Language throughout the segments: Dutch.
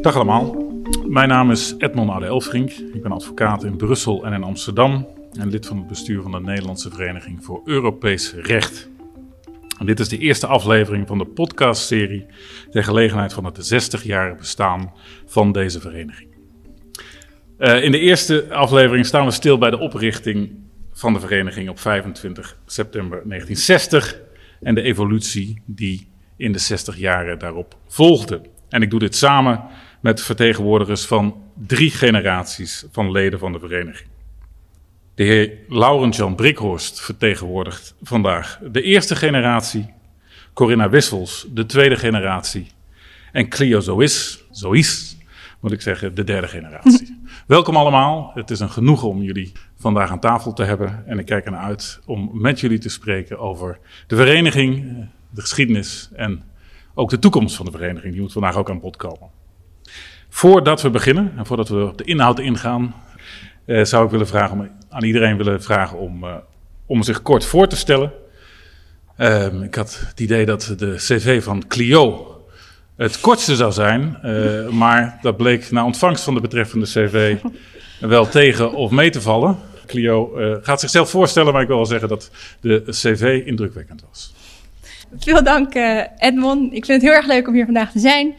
Dag allemaal. Mijn naam is Edmond Ade Elfrink. Ik ben advocaat in Brussel en in Amsterdam en lid van het bestuur van de Nederlandse Vereniging voor Europees Recht. Dit is de eerste aflevering van de podcastserie ter gelegenheid van het 60-jarige bestaan van deze vereniging. Uh, in de eerste aflevering staan we stil bij de oprichting van de vereniging op 25 september 1960 en de evolutie die in de 60 jaren daarop volgde. En ik doe dit samen met vertegenwoordigers van drie generaties van leden van de vereniging. De heer Laurent-Jan Brikhorst vertegenwoordigt vandaag de eerste generatie, Corinna Wissels de tweede generatie en Clio Zois, Zois moet ik zeggen, de derde generatie. Welkom allemaal. Het is een genoegen om jullie vandaag aan tafel te hebben. En ik kijk ernaar uit om met jullie te spreken over de vereniging, de geschiedenis en ook de toekomst van de vereniging. Die moet vandaag ook aan bod komen. Voordat we beginnen en voordat we op de inhoud ingaan, eh, zou ik willen vragen om, aan iedereen willen vragen om, uh, om zich kort voor te stellen. Uh, ik had het idee dat de cv van Clio het kortste zou zijn, uh, maar dat bleek na ontvangst van de betreffende cv wel tegen of mee te vallen. Clio uh, gaat zichzelf voorstellen, maar ik wil wel zeggen dat de cv indrukwekkend was. Veel dank Edmond. Ik vind het heel erg leuk om hier vandaag te zijn.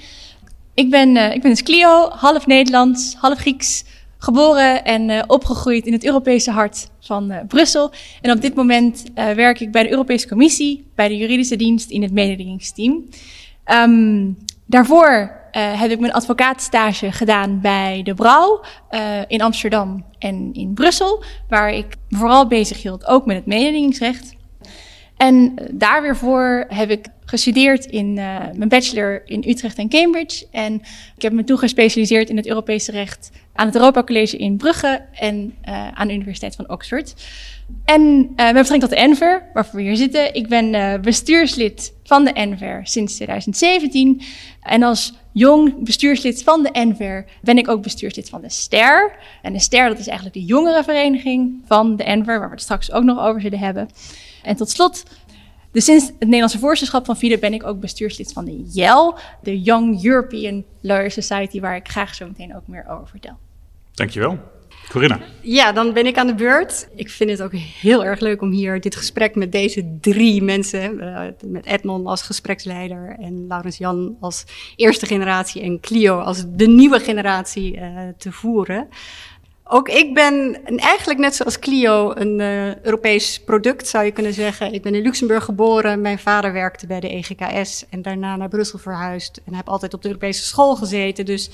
Ik ben, uh, ik ben dus Clio, half Nederlands, half Grieks, geboren en opgegroeid in het Europese hart van Brussel. En op dit moment werk ik bij de Europese Commissie, bij de juridische dienst in het mededingingsteam. Um, daarvoor heb ik mijn advocaatstage gedaan bij de Brouw in Amsterdam en in Brussel, waar ik vooral bezig hield ook met het mededingingsrecht. En daar weer voor heb ik gestudeerd in mijn bachelor in Utrecht en Cambridge. En ik heb me toen gespecialiseerd in het Europese recht aan het Europa College in Brugge en aan de Universiteit van Oxford. En uh, met betrekking tot de ENVER, waarvoor we hier zitten. Ik ben bestuurslid van de ENVER sinds 2017. En als jong bestuurslid van de ENVER ben ik ook bestuurslid van de STER. En de STER, dat is eigenlijk de jongere vereniging van de ENVER, waar we het straks ook nog over zullen hebben. En tot slot dus sinds het Nederlandse voorzitterschap van FIDE ben ik ook bestuurslid van de YEL, de Young European Lawyer Society, waar ik graag zo meteen ook meer over vertel. Dankjewel. Corinna. Ja, dan ben ik aan de beurt. Ik vind het ook heel erg leuk om hier dit gesprek met deze drie mensen, uh, met Edmond als gespreksleider en Laurens Jan als eerste generatie en Clio als de nieuwe generatie uh, te voeren. Ook ik ben eigenlijk net zoals Clio een uh, Europees product, zou je kunnen zeggen. Ik ben in Luxemburg geboren. Mijn vader werkte bij de EGKS en daarna naar Brussel verhuisd. En heb altijd op de Europese school gezeten. Dus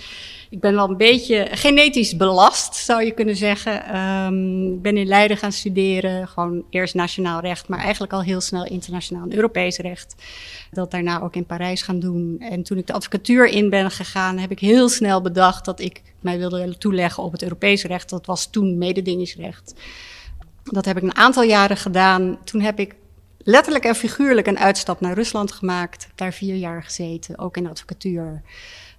ik ben wel een beetje genetisch belast, zou je kunnen zeggen. Ik um, ben in Leiden gaan studeren. Gewoon eerst nationaal recht, maar eigenlijk al heel snel internationaal en Europees recht. Dat daarna ook in Parijs gaan doen. En toen ik de advocatuur in ben gegaan, heb ik heel snel bedacht dat ik mij wilde toeleggen op het Europese recht. Dat was toen mededingingsrecht. Dat heb ik een aantal jaren gedaan. Toen heb ik letterlijk en figuurlijk een uitstap naar Rusland gemaakt. Daar vier jaar gezeten, ook in de advocatuur.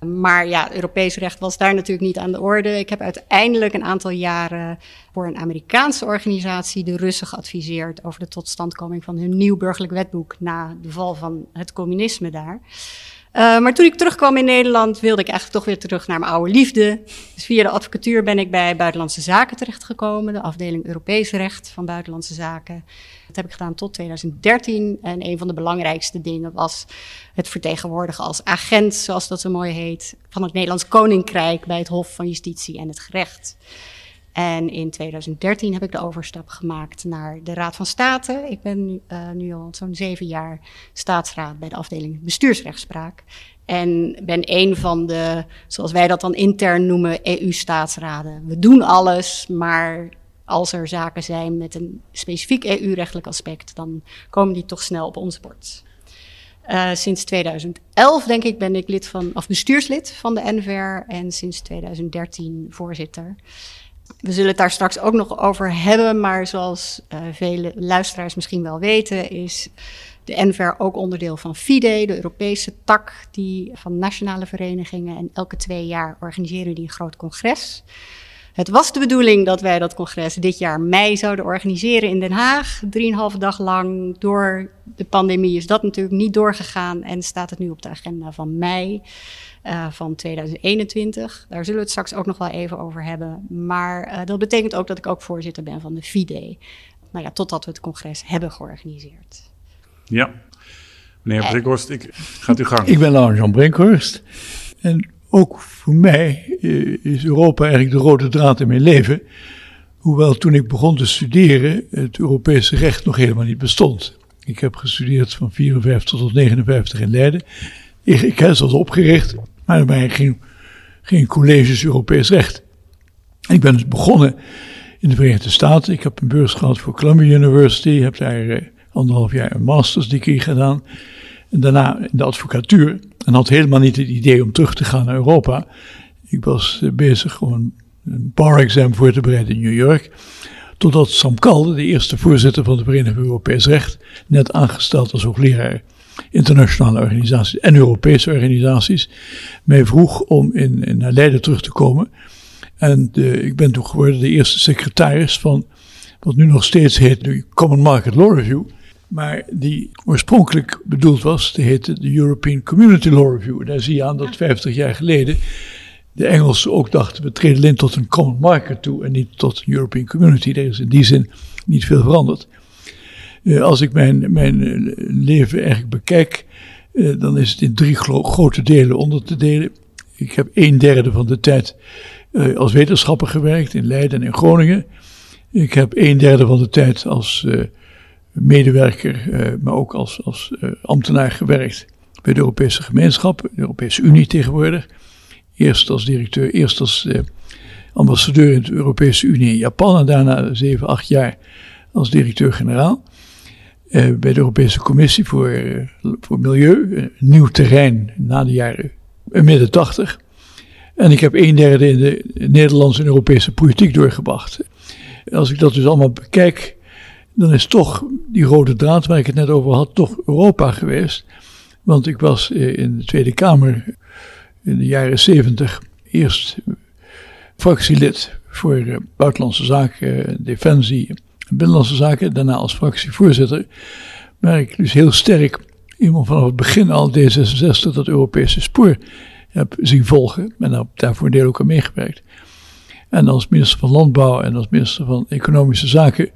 Maar ja, Europees recht was daar natuurlijk niet aan de orde. Ik heb uiteindelijk een aantal jaren voor een Amerikaanse organisatie de Russen geadviseerd over de totstandkoming van hun nieuw burgerlijk wetboek na de val van het communisme daar. Uh, maar toen ik terugkwam in Nederland, wilde ik eigenlijk toch weer terug naar mijn oude liefde. Dus via de advocatuur ben ik bij Buitenlandse Zaken terechtgekomen, de afdeling Europees Recht van Buitenlandse Zaken. Dat heb ik gedaan tot 2013. En een van de belangrijkste dingen was het vertegenwoordigen als agent, zoals dat zo mooi heet, van het Nederlands Koninkrijk bij het Hof van Justitie en het Gerecht. En in 2013 heb ik de overstap gemaakt naar de Raad van State. Ik ben nu, uh, nu al zo'n zeven jaar staatsraad bij de afdeling bestuursrechtspraak. En ben een van de, zoals wij dat dan intern noemen, EU-staatsraden. We doen alles, maar als er zaken zijn met een specifiek EU-rechtelijk aspect, dan komen die toch snel op ons bord. Uh, sinds 2011, denk ik, ben ik lid van, of bestuurslid van de NVR en sinds 2013 voorzitter. We zullen het daar straks ook nog over hebben, maar zoals uh, vele luisteraars misschien wel weten, is de NVR ook onderdeel van FIDE, de Europese tak die van nationale verenigingen. En elke twee jaar organiseren die een groot congres. Het was de bedoeling dat wij dat congres dit jaar mei zouden organiseren in Den Haag. Drieënhalve dag lang. Door de pandemie is dat natuurlijk niet doorgegaan en staat het nu op de agenda van mei. Uh, van 2021. Daar zullen we het straks ook nog wel even over hebben. Maar uh, dat betekent ook dat ik ook voorzitter ben van de FIDE. Nou ja, totdat we het congres hebben georganiseerd. Ja, meneer Brinkhorst, ik, gaat u gang. Ik ben Laurent Jean Brinkhorst. En ook voor mij is Europa eigenlijk de rode draad in mijn leven. Hoewel toen ik begon te studeren het Europese recht nog helemaal niet bestond. Ik heb gestudeerd van 54 tot 59 in Leiden. Ik heb was opgericht maar er waren geen, colleges Europees recht. Ik ben dus begonnen in de Verenigde Staten. Ik heb een beurs gehad voor Columbia University. Heb daar eh, anderhalf jaar een masters degree gedaan. En daarna in de advocatuur. En had helemaal niet het idee om terug te gaan naar Europa. Ik was eh, bezig gewoon een bar exam voor te bereiden in New York. Totdat Sam Kalde, de eerste voorzitter van de Vereniging voor Europees Recht, net aangesteld als hoogleraar internationale organisaties en Europese organisaties, mij vroeg om in, in naar Leiden terug te komen. En de, ik ben toen geworden de eerste secretaris van wat nu nog steeds heet de Common Market Law Review. Maar die oorspronkelijk bedoeld was, die heette de European Community Law Review. Daar zie je aan dat 50 jaar geleden de Engelsen ook dachten, we treden in tot een common market toe en niet tot een European Community. Er is in die zin niet veel veranderd. Uh, als ik mijn, mijn eh, leven eigenlijk bekijk, uh, dan is het in drie grote delen onder te delen. Ik heb een derde van de tijd als wetenschapper gewerkt in Leiden en in Groningen. Ik heb een derde van de tijd als medewerker, maar ook als, als ambtenaar gewerkt bij de Europese gemeenschap, de Europese Unie tegenwoordig. Eerst als directeur, eerst als ambassadeur in de Europese Unie in Japan en daarna zeven, acht jaar als directeur-generaal. Uh, bij de Europese Commissie voor, uh, voor Milieu, nieuw terrein na de jaren uh, midden tachtig. En ik heb een derde in de Nederlandse en Europese politiek doorgebracht. Als ik dat dus allemaal bekijk, dan is toch die rode draad waar ik het net over had, toch Europa geweest. Want ik was in de Tweede Kamer in de jaren zeventig eerst fractielid voor buitenlandse zaken, defensie Binnenlandse Zaken, daarna als fractievoorzitter, waar ik dus heel sterk iemand vanaf het begin al D66 dat Europese spoor heb zien volgen en heb daarvoor een deel ook aan meegewerkt. En als minister van Landbouw en als minister van Economische Zaken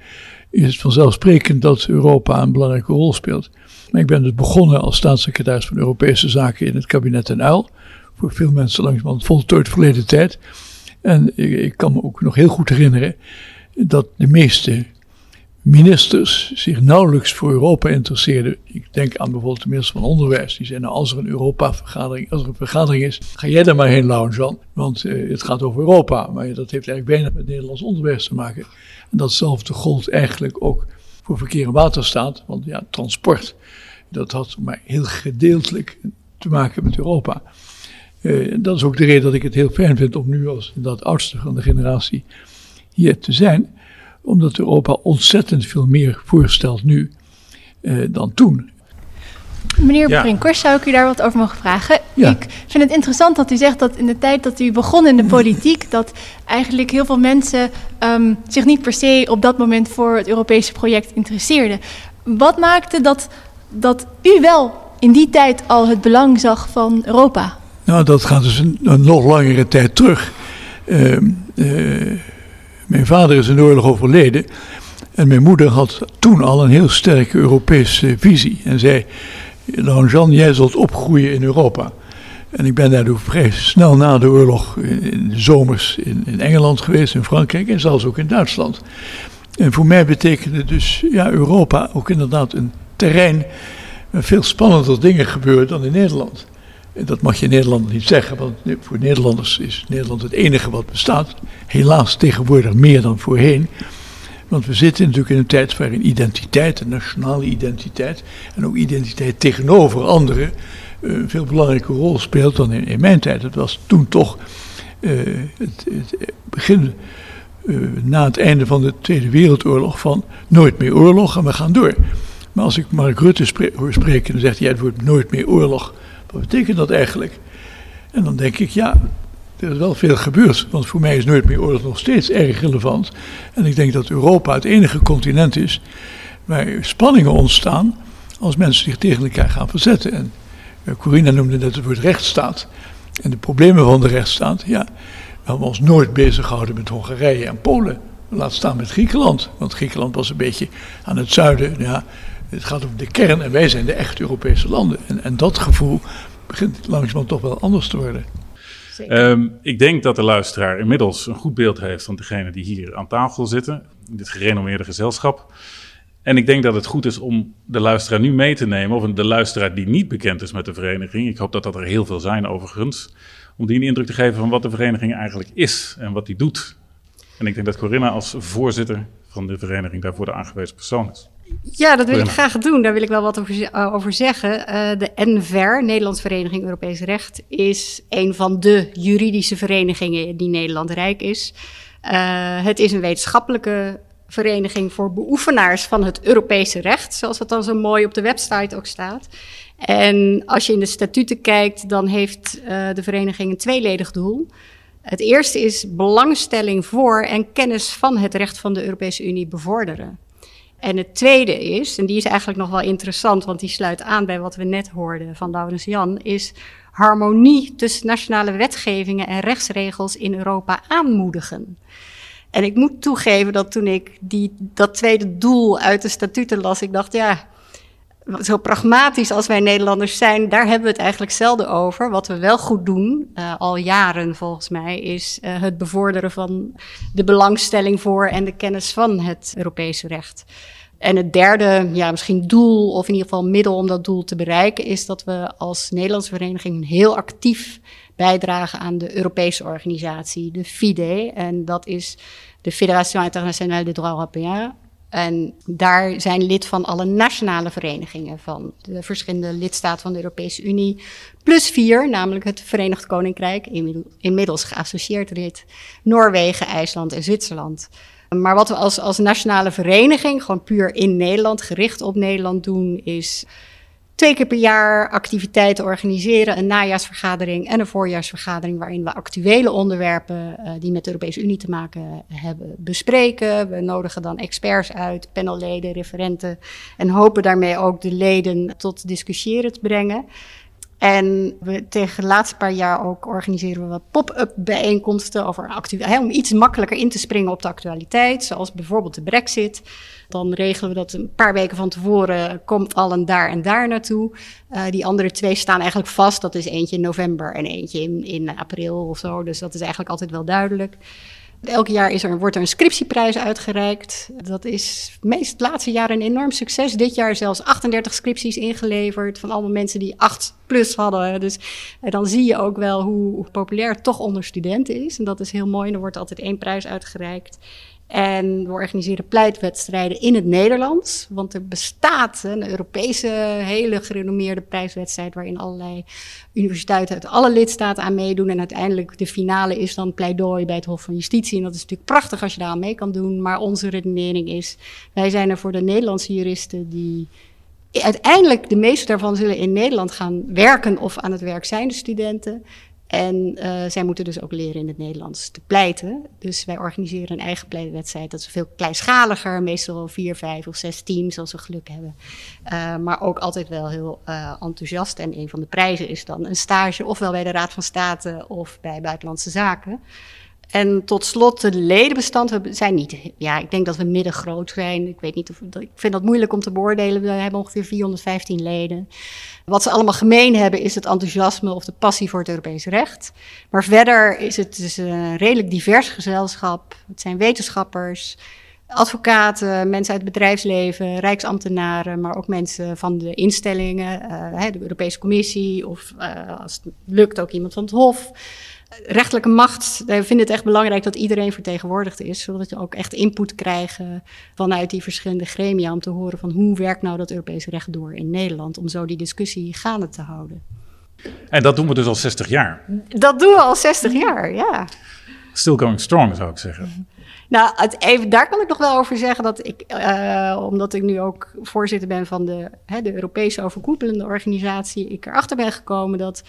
is het vanzelfsprekend dat Europa een belangrijke rol speelt. Maar ik ben dus begonnen als staatssecretaris van Europese Zaken in het kabinet en Uil. Voor veel mensen langzamerhand voltooid verleden tijd. En ik, ik kan me ook nog heel goed herinneren dat de meeste ministers zich nauwelijks voor Europa interesseerden. Ik denk aan bijvoorbeeld de minister van Onderwijs. Die zei, nou als er een Europa-vergadering, als er een vergadering is, ga jij daar maar heen, Laurent Want uh, het gaat over Europa. Maar dat heeft eigenlijk weinig met Nederlands onderwijs te maken. En datzelfde gold eigenlijk ook voor verkeer en waterstaat. Want ja, transport, dat had maar heel gedeeltelijk te maken met Europa. Uh, dat is ook de reden dat ik het heel fijn vind om nu als dat oudste van de generatie hier te zijn omdat Europa ontzettend veel meer voorstelt nu uh, dan toen. Meneer ja. Brinkhorst, zou ik u daar wat over mogen vragen? Ja. Ik vind het interessant dat u zegt dat in de tijd dat u begon in de politiek, dat eigenlijk heel veel mensen um, zich niet per se op dat moment voor het Europese project interesseerden. Wat maakte dat, dat u wel in die tijd al het belang zag van Europa? Nou, dat gaat dus een, een nog langere tijd terug. Uh, uh, mijn vader is in de oorlog overleden. En mijn moeder had toen al een heel sterke Europese visie. En zei, nou Jean, jij zult opgroeien in Europa. En ik ben daardoor vrij snel na de oorlog in de zomers in, in Engeland geweest, in Frankrijk en zelfs ook in Duitsland. En voor mij betekende dus ja, Europa ook inderdaad een terrein waar veel spannender dingen gebeuren dan in Nederland. Dat mag je Nederland niet zeggen, want voor Nederlanders is Nederland het enige wat bestaat. Helaas tegenwoordig meer dan voorheen. Want we zitten natuurlijk in een tijd waarin identiteit, een nationale identiteit en ook identiteit tegenover anderen uh, een veel belangrijke rol speelt dan in, mijn tijd. Het was toen toch uh, het, begin uh, na het einde van de Tweede Wereldoorlog van nooit meer oorlog en we gaan door. Maar als ik Mark Rutte hoor spreken, dan zegt hij: het wordt nooit meer oorlog. Wat betekent dat eigenlijk? En dan denk ik, ja, er is wel veel gebeurd. Want voor mij is nooit meer oorlog nog steeds erg relevant. En ik denk dat Europa het enige continent is waar spanningen ontstaan als mensen zich tegen elkaar gaan verzetten. En uh, Corina noemde net het woord rechtsstaat. En de problemen van de rechtsstaat, ja, we hebben ons nooit bezig gehouden met Hongarije en Polen. Laat staan met Griekenland. Want Griekenland was een beetje aan het zuiden. Ja, het gaat om de kern en wij zijn de echte Europese landen. En, en dat gevoel begint langzamerhand toch wel anders te worden. Um, ik denk dat de luisteraar inmiddels een goed beeld heeft van degene die hier aan tafel zitten, in dit gerenommeerde gezelschap. En ik denk dat het goed is om de luisteraar nu mee te nemen, of de luisteraar die niet bekend is met de vereniging. Ik hoop dat dat er heel veel zijn overigens. Om die een indruk te geven van wat de vereniging eigenlijk is en wat die doet. En ik denk dat Corinna als voorzitter van de vereniging daarvoor de aangewezen persoon is. Ja, dat wil ik graag doen. Daar wil ik wel wat over, uh, over zeggen. Uh, de NVER, Nederlands Vereniging Europees Recht, is een van de juridische verenigingen die Nederland rijk is. Uh, het is een wetenschappelijke vereniging voor beoefenaars van het Europese recht, zoals het dan zo mooi op de website ook staat. En als je in de statuten kijkt, dan heeft de vereniging een tweeledig doel. Het eerste is belangstelling voor en kennis van het recht van de Europese Unie bevorderen. En het tweede is, en die is eigenlijk nog wel interessant, want die sluit aan bij wat we net hoorden van Laurens Jan, is harmonie tussen nationale wetgevingen en rechtsregels in Europa aanmoedigen. En ik moet toegeven dat toen ik die, dat tweede doel uit de statuten las, ik dacht, ja, zo pragmatisch als wij Nederlanders zijn, daar hebben we het eigenlijk zelden over. Wat we wel goed doen, uh, al jaren volgens mij, is uh, het bevorderen van de belangstelling voor en de kennis van het Europese recht. En het derde, ja, misschien doel, of in ieder geval middel om dat doel te bereiken, is dat we als Nederlandse vereniging heel actief bijdragen aan de Europese organisatie, de FIDE. En dat is de Fédération Internationale des Droits Européens. En daar zijn lid van alle nationale verenigingen van de verschillende lidstaten van de Europese Unie. Plus vier, namelijk het Verenigd Koninkrijk, inmiddels geassocieerd lid, Noorwegen, IJsland en Zwitserland. Maar wat we als, als nationale vereniging, gewoon puur in Nederland, gericht op Nederland doen, is twee keer per jaar activiteiten organiseren. Een najaarsvergadering en een voorjaarsvergadering waarin we actuele onderwerpen uh, die met de Europese Unie te maken hebben bespreken. We nodigen dan experts uit, panelleden, referenten en hopen daarmee ook de leden tot discussiëren te brengen. En we tegen de laatste paar jaar ook organiseren we wat pop-up bijeenkomsten over hè, om iets makkelijker in te springen op de actualiteit, zoals bijvoorbeeld de Brexit. Dan regelen we dat een paar weken van tevoren komt allen daar en daar naartoe. Uh, die andere twee staan eigenlijk vast. Dat is eentje in november en eentje in, in april of zo. Dus dat is eigenlijk altijd wel duidelijk. Elk jaar is er, wordt er een scriptieprijs uitgereikt. Dat is meest het laatste jaar een enorm succes. Dit jaar zelfs 38 scripties ingeleverd van allemaal mensen die 8 plus hadden. Dus eh, dan zie je ook wel hoe, hoe populair het toch onder studenten is. En dat is heel mooi. Er wordt altijd één prijs uitgereikt. En we organiseren pleitwedstrijden in het Nederlands. Want er bestaat een Europese, hele gerenommeerde prijswedstrijd. waarin allerlei universiteiten uit alle lidstaten aan meedoen. En uiteindelijk de finale is dan pleidooi bij het Hof van Justitie. En dat is natuurlijk prachtig als je daar aan mee kan doen. Maar onze redenering is: wij zijn er voor de Nederlandse juristen die uiteindelijk de meeste daarvan zullen in Nederland gaan werken of aan het werk zijn, de studenten. En uh, zij moeten dus ook leren in het Nederlands te pleiten. Dus wij organiseren een eigen pleitwedstrijd. Dat is veel kleinschaliger, meestal vier, vijf of zes teams als we geluk hebben. Uh, maar ook altijd wel heel uh, enthousiast. En een van de prijzen is dan een stage, ofwel bij de Raad van State of bij Buitenlandse Zaken. En tot slot, de ledenbestand we zijn niet. Ja, ik denk dat we middengroot zijn. Ik weet niet of. Ik vind dat moeilijk om te beoordelen. We hebben ongeveer 415 leden. Wat ze allemaal gemeen hebben is het enthousiasme of de passie voor het Europees recht. Maar verder is het dus een redelijk divers gezelschap. Het zijn wetenschappers, advocaten, mensen uit het bedrijfsleven, rijksambtenaren, maar ook mensen van de instellingen, uh, de Europese Commissie of uh, als het lukt ook iemand van het Hof rechtelijke macht, wij vinden het echt belangrijk dat iedereen vertegenwoordigd is, zodat je ook echt input krijgen vanuit die verschillende gremia om te horen van hoe werkt nou dat Europese recht door in Nederland, om zo die discussie gaande te houden. En dat doen we dus al 60 jaar. Dat doen we al 60 jaar, ja. Still going strong, zou ik zeggen. Nou, het even, daar kan ik nog wel over zeggen dat ik, uh, omdat ik nu ook voorzitter ben van de, hè, de Europese overkoepelende organisatie, ik erachter ben gekomen dat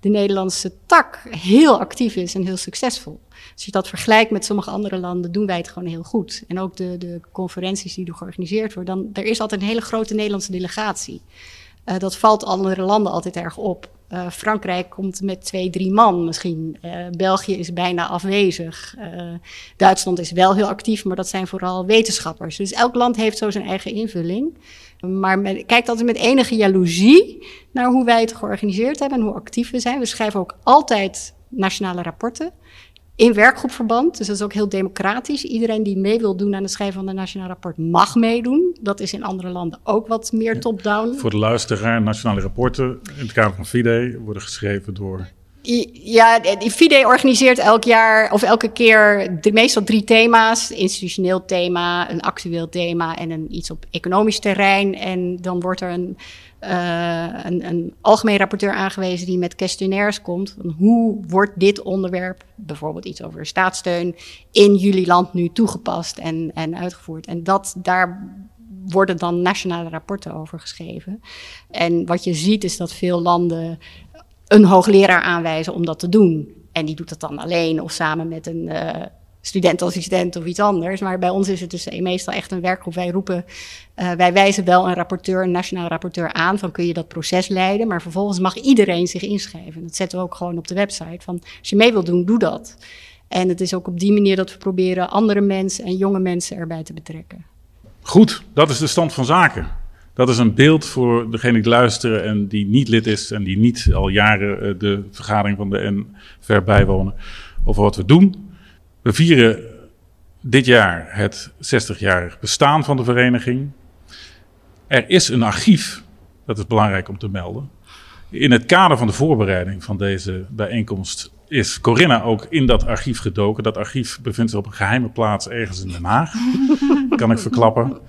de Nederlandse tak heel actief is en heel succesvol. Als je dat vergelijkt met sommige andere landen, doen wij het gewoon heel goed. En ook de, de conferenties die er georganiseerd worden, dan er is altijd een hele grote Nederlandse delegatie. Uh, dat valt andere landen altijd erg op. Uh, Frankrijk komt met twee, drie man misschien. Uh, België is bijna afwezig. Duitsland is wel heel actief, maar dat zijn vooral wetenschappers. Dus elk land heeft zo zijn eigen invulling. Maar met, kijkt altijd met enige jaloezie naar hoe wij het georganiseerd hebben en hoe actief we zijn. We schrijven ook altijd nationale rapporten in werkgroepverband. Dus dat is ook heel democratisch. Iedereen die mee wil doen aan het schrijven van een nationaal rapport mag meedoen. Dat is in andere landen ook wat meer top-down. Voor de luisteraar, nationale rapporten in het kader van FIDE worden geschreven door ja, FIDE organiseert elk jaar of elke keer de, meestal drie thema's. institutioneel thema, een actueel thema en een iets op economisch terrein. En dan wordt er een, uh, een, een, algemeen rapporteur aangewezen die met questionnaires komt. Van hoe wordt dit onderwerp, bijvoorbeeld iets over staatssteun, in jullie land nu toegepast en, en uitgevoerd? En dat daar worden dan nationale rapporten over geschreven. En wat je ziet is dat veel landen een hoogleraar aanwijzen om dat te doen. En die doet dat dan alleen of samen met een uh, studentassistent of iets anders. Maar bij ons is het dus meestal echt een werkgroep. Wij roepen, uh, wij wijzen wel een rapporteur, een nationaal rapporteur aan van kun je dat proces leiden. Maar vervolgens mag iedereen zich inschrijven. Dat zetten we ook gewoon op de website. Van als je mee wilt doen, doe dat. En het is ook op die manier dat we proberen andere mensen en jonge mensen erbij te betrekken. Goed, dat is de stand van zaken. Dat is een beeld voor degene die luisteren en die niet lid is en die niet al jaren eh, de vergadering van de N ver bijwonen over wat we doen. We vieren dit jaar het 60-jarig bestaan van de vereniging. Er is een archief, dat is belangrijk om te melden. In het kader van de voorbereiding van deze bijeenkomst is Corinna ook in dat archief gedoken. Dat archief bevindt zich op een geheime plaats ergens in Den Haag, kan ik verklappen.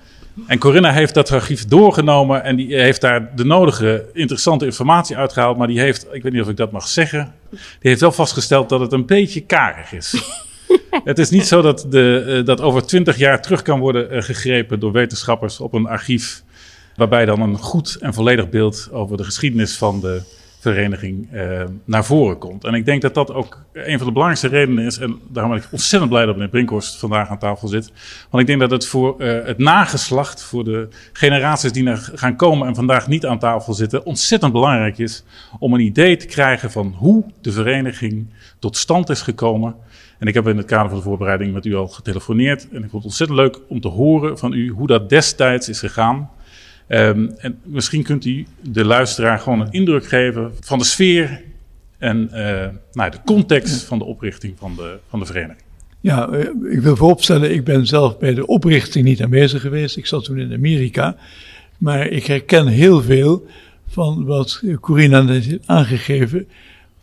En Corinna heeft dat archief doorgenomen en die heeft daar de nodige interessante informatie uitgehaald. Maar die heeft, ik weet niet of ik dat mag zeggen, die heeft wel vastgesteld dat het een beetje karig is. het is niet zo dat, de, uh, dat over twintig jaar terug kan worden uh, gegrepen door wetenschappers op een archief. Waarbij dan een goed en volledig beeld over de geschiedenis van de vereniging uh, naar voren komt. En ik denk dat dat ook een van de belangrijkste redenen is. En daarom ben ik ontzettend blij dat meneer Brinkhorst vandaag aan tafel zit. Want ik denk dat het voor uh, het nageslacht, voor de generaties die er gaan komen en vandaag niet aan tafel zitten, ontzettend belangrijk is om een idee te krijgen van hoe de vereniging tot stand is gekomen. En ik heb in het kader van de voorbereiding met u al getelefoneerd. En ik vond het ontzettend leuk om te horen van u hoe dat destijds is gegaan. Um, en misschien kunt u de luisteraar gewoon een indruk geven van de sfeer en uh, nou, de context van de oprichting van de, van de vereniging. Ja, eh, ik wil vooropstellen, ik ben zelf bij de oprichting niet aanwezig geweest. Ik zat toen in Amerika. Maar ik herken heel veel van wat Corina net heeft aangegeven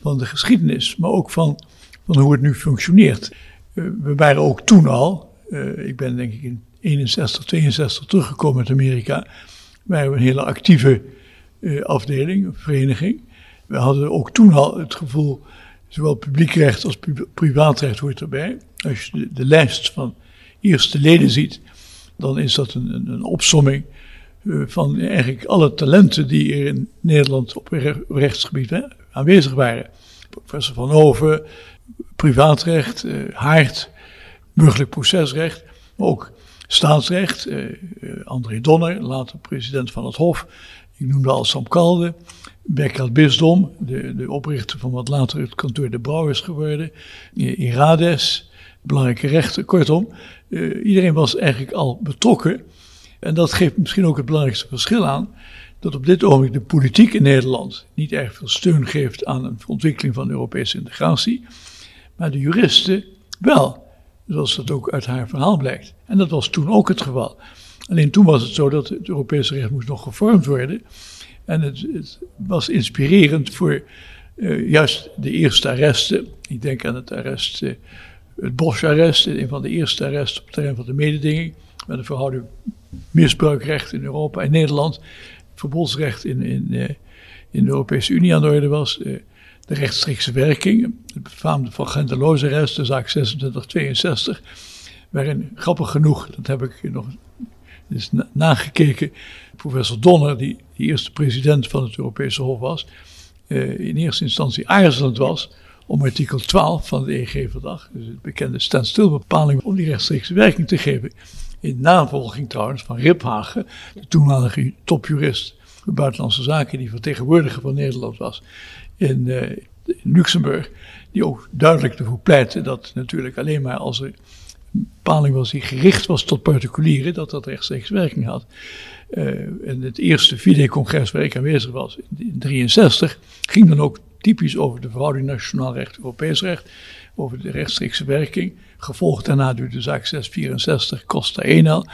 van de geschiedenis, maar ook van, van hoe het nu functioneert. Uh, we waren ook toen al, ik ben denk ik in 61, 62 teruggekomen uit Amerika. Wij hebben een hele actieve uh, afdeling, vereniging. We hadden ook toen al het gevoel, zowel publiekrecht als privaatrecht hoort erbij. Als je de, de, lijst van eerste leden ziet, dan is dat een, een, een opsomming uh, van eigenlijk alle talenten die er in Nederland op rechtsgebied hè, aanwezig waren. Professor Van Hoven, privaatrecht, uh, Haart, burgerlijk procesrecht, maar ook staatsrecht. Uh, André Donner, later president van het Hof. Ik noemde al Sam Kalde. Berkeld Bisdom, de, de oprichter van wat later het kantoor de Brouw is geworden. Irades, belangrijke rechter. Kortom, iedereen was eigenlijk al betrokken. En dat geeft misschien ook het belangrijkste verschil aan. Dat op dit ogenblik de politiek in Nederland niet erg veel steun geeft aan een ontwikkeling van Europese integratie. Maar de juristen wel zoals dat ook uit haar verhaal blijkt. En dat was toen ook het geval. Alleen toen was het zo dat het Europese recht moest nog gevormd worden. En het, was inspirerend voor uh, juist de eerste arresten. Ik denk aan het arrest, uh, het Bosch-arrest, een van de eerste arresten op het terrein van de mededinging. Met een verhouding misbruikrecht in Europa en Nederland. Verbodsrecht in, in, uh, in de Europese Unie aan de orde was rechtstreekse werking, het befaamde van Genteloze arrest, de zaak 2662, waarin grappig genoeg, dat heb ik nog eens nagekeken, professor Donner, die de eerste president van het Europese Hof was, uh, in eerste instantie aarzelend was om artikel 12 van de EG-verdrag, dus het bekende standstilbepaling, om die rechtstreekse werking te geven. In navolging trouwens van Riphagen, de toenmalige topjurist van Buitenlandse Zaken, die vertegenwoordiger van Nederland was in, uh, in Luxemburg, die ook duidelijk ervoor pleitte dat natuurlijk alleen maar als er een bepaling was die gericht was tot particulieren, dat dat rechtstreeks werking had. Uh, en het eerste FIDE-congres waar ik aanwezig was, in 1963, ging dan ook typisch over de verhouding nationaal recht, Europees recht, over de rechtstreekse werking. Gevolgd daarna door de zaak 664, Costa Enel.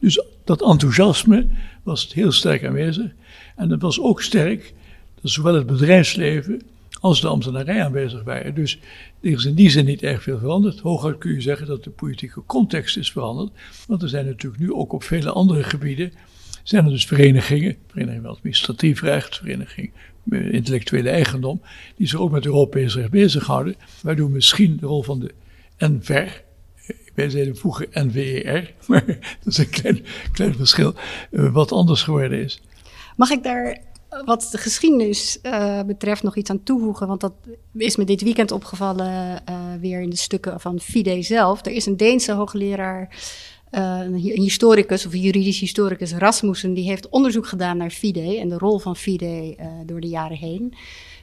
Dus dat enthousiasme was heel sterk aanwezig. En dat was ook sterk zowel het bedrijfsleven als de ambtenarij aanwezig waren. Dus er is in die zin niet erg veel veranderd. Hooguit kun je zeggen dat de politieke context is veranderd. Want er zijn natuurlijk nu ook op vele andere gebieden zijn er dus verenigingen, vereniging administratief recht, vereniging intellectuele eigendom, die zich ook met Europees recht bezighouden, waardoor misschien de rol van de NVER, wij zeiden vroeger NVER, maar dat is een klein, klein verschil, eh, wat anders geworden is. Mag ik daar wat de geschiedenis uh, betreft nog iets aan toevoegen? Want dat is me dit weekend opgevallen uh, weer in de stukken van FIDE zelf. Er is een Deense hoogleraar uh, een historicus of een juridisch historicus Rasmussen, die heeft onderzoek gedaan naar FIDE en de rol van FIDE door de jaren heen.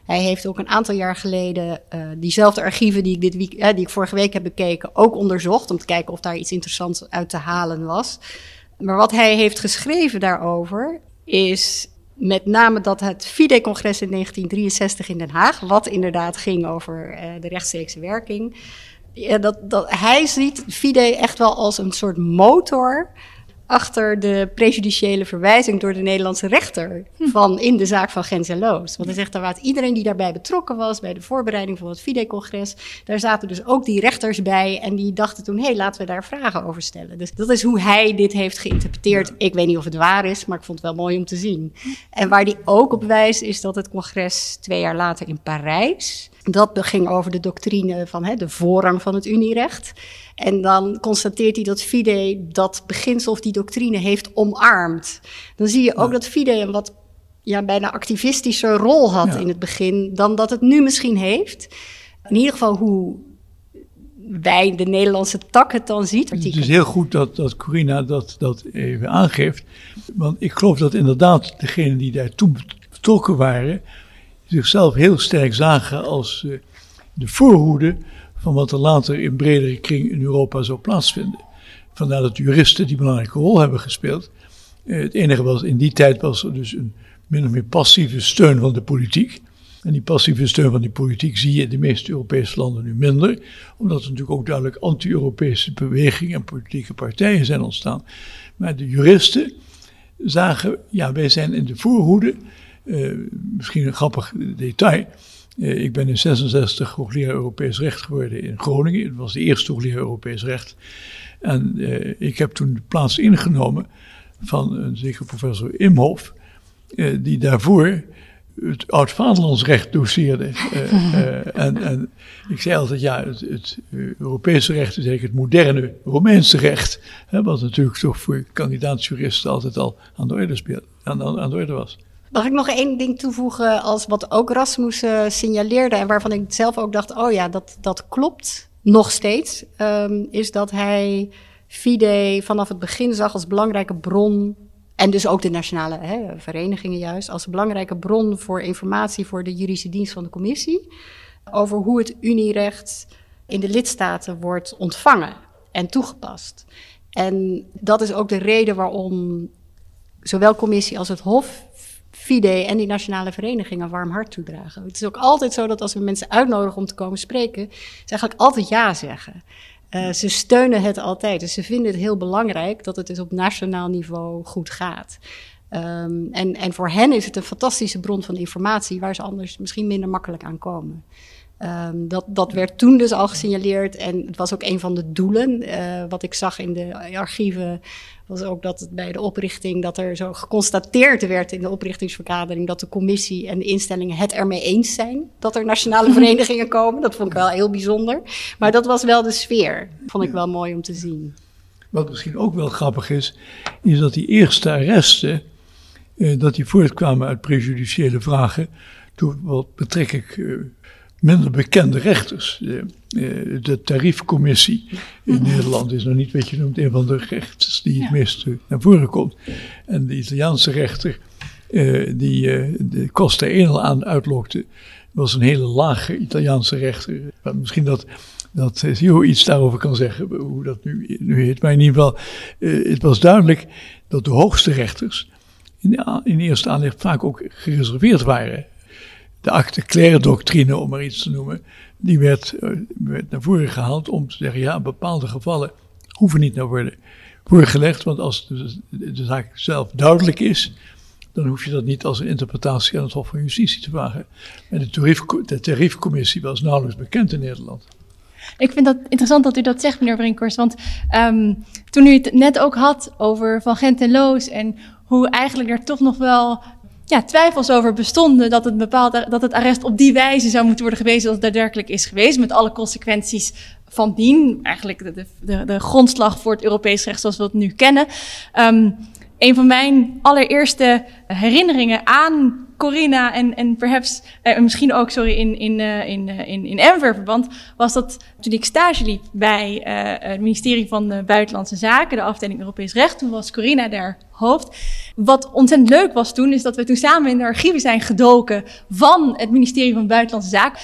Hij heeft ook een aantal jaar geleden diezelfde archieven die ik, dit week, die ik vorige week heb bekeken, ook onderzocht om te kijken of daar iets interessants uit te halen was. Maar wat hij heeft geschreven daarover is met name dat het FIDE-congres in 1963 in Den Haag, wat inderdaad ging over de rechtstreekse werking, ja, dat, dat, hij ziet FIDE echt wel als een soort motor achter de prejudiciële verwijzing door de Nederlandse rechter hm. van in de zaak van Gens en Loos. Want hij zegt dat iedereen die daarbij betrokken was bij de voorbereiding van het FIDE-congres, daar zaten dus ook die rechters bij en die dachten toen, hé, hey, laten we daar vragen over stellen. Dus dat is hoe hij dit heeft geïnterpreteerd. Ik weet niet of het waar is, maar ik vond het wel mooi om te zien. En waar hij ook op wijst is dat het congres twee jaar later in Parijs dat ging over de doctrine van hè, de voorrang van het Unierecht. En dan constateert hij dat FIDE dat beginsel of die doctrine heeft omarmd. Dan zie je ook dat FIDE een wat ja, bijna activistische rol had in het begin dan dat het nu misschien heeft. In ieder geval hoe wij, de Nederlandse tak, het dan ziet. Het is heel goed dat, dat Corina dat, dat even aangeeft. Want ik geloof dat inderdaad degenen die daar toen betrokken waren zichzelf heel sterk zagen als uh, de voorhoede van wat er later in bredere kring in Europa zou plaatsvinden. Vandaar dat juristen die belangrijke rol hebben gespeeld. Uh, het enige was, in die tijd was er dus een min of meer passieve steun van de politiek. En die passieve steun van die politiek zie je in de meeste Europese landen nu minder, omdat er natuurlijk ook duidelijk anti-Europese bewegingen en politieke partijen zijn ontstaan. Maar de juristen zagen, ja, wij zijn in de voorhoede uh, misschien een grappig detail. Uh, ik ben in 66 hoogleraar Europees recht geworden in Groningen. Het was de eerste hoogleraar Europees recht. En uh, ik heb toen de plaats ingenomen van een zeker professor Imhoff, die daarvoor het oud-vaderlandsrecht doseerde. en, en, ik zei altijd, ja, het, het Europese recht is eigenlijk het moderne Romeinse recht. Hè, wat natuurlijk toch voor kandidaatsjuristen altijd al aan de orde, aan de orde was. Mag ik nog één ding toevoegen als wat ook Rasmussen signaleerde en waarvan ik zelf ook dacht, oh ja, dat, dat klopt nog steeds, um, is dat hij FIDE vanaf het begin zag als belangrijke bron en dus ook de nationale hè, verenigingen juist, als belangrijke bron voor informatie voor de juridische dienst van de commissie over hoe het unierecht in de lidstaten wordt ontvangen en toegepast. En dat is ook de reden waarom zowel commissie als het Hof FIDE en die nationale verenigingen warm hart toedragen. Het is ook altijd zo dat als we mensen uitnodigen om te komen spreken, ze eigenlijk altijd ja zeggen. Uh, ze steunen het altijd. Dus ze vinden het heel belangrijk dat het dus op nationaal niveau goed gaat. Um, en, en voor hen is het een fantastische bron van informatie waar ze anders misschien minder makkelijk aan komen. Um, dat, dat werd toen dus al gesignaleerd en het was ook een van de doelen. Uh, wat ik zag in de archieven was ook dat het bij de oprichting, dat er zo geconstateerd werd in de oprichtingsvergadering dat de commissie en de instellingen het ermee eens zijn dat er nationale verenigingen komen. Dat vond ik wel heel bijzonder. Maar dat was wel de sfeer. Vond ik wel mooi om te zien. Wat misschien ook wel grappig is, is dat die eerste arresten, eh, dat die voortkwamen uit prejudiciële vragen door wat betrek ik uh, minder bekende rechters. De, uh, de tariefcommissie in Nederland is nog niet wat je noemt een van de rechters die het meest naar voren komt. En de Italiaanse rechter die de Costa Enel aan uitlokte, was een hele lage Italiaanse rechter. Maar misschien dat dat Theo iets daarover kan zeggen, hoe dat nu, nu heet. Maar in ieder geval, uh, het was duidelijk dat de hoogste rechters in, in eerste aanleg vaak ook gereserveerd waren. De acte claire doctrine, om maar iets te noemen, die werd, uh, werd naar voren gehaald om te zeggen, ja, bepaalde gevallen hoeven niet naar worden voorgelegd, want als de, zaak zelf duidelijk is, dan hoef je dat niet als een interpretatie aan het Hof van Justitie te vragen. En de, tarief, de tariefcommissie was nauwelijks bekend in Nederland. Ik vind dat interessant dat u dat zegt, meneer Brinkhorst. Want um, toen u het net ook had over Van Gent en Loos en hoe eigenlijk er toch nog wel ja, twijfels over bestonden dat het, bepaald, dat het arrest op die wijze zou moeten worden gewezen als het daadwerkelijk is geweest, met alle consequenties van dien. Eigenlijk de, de, de grondslag voor het Europees recht zoals we het nu kennen. Um, een van mijn allereerste herinneringen aan Corinna en, en perhaps, eh, misschien ook, sorry, in, in, uh, in, uh, in, in Enver-verband, was dat toen ik stage liep bij uh, het ministerie van Buitenlandse Zaken, de afdeling Europees Recht, toen was Corinna daar hoofd. Wat ontzettend leuk was toen, is dat we toen samen in de archieven zijn gedoken van het ministerie van Buitenlandse Zaken.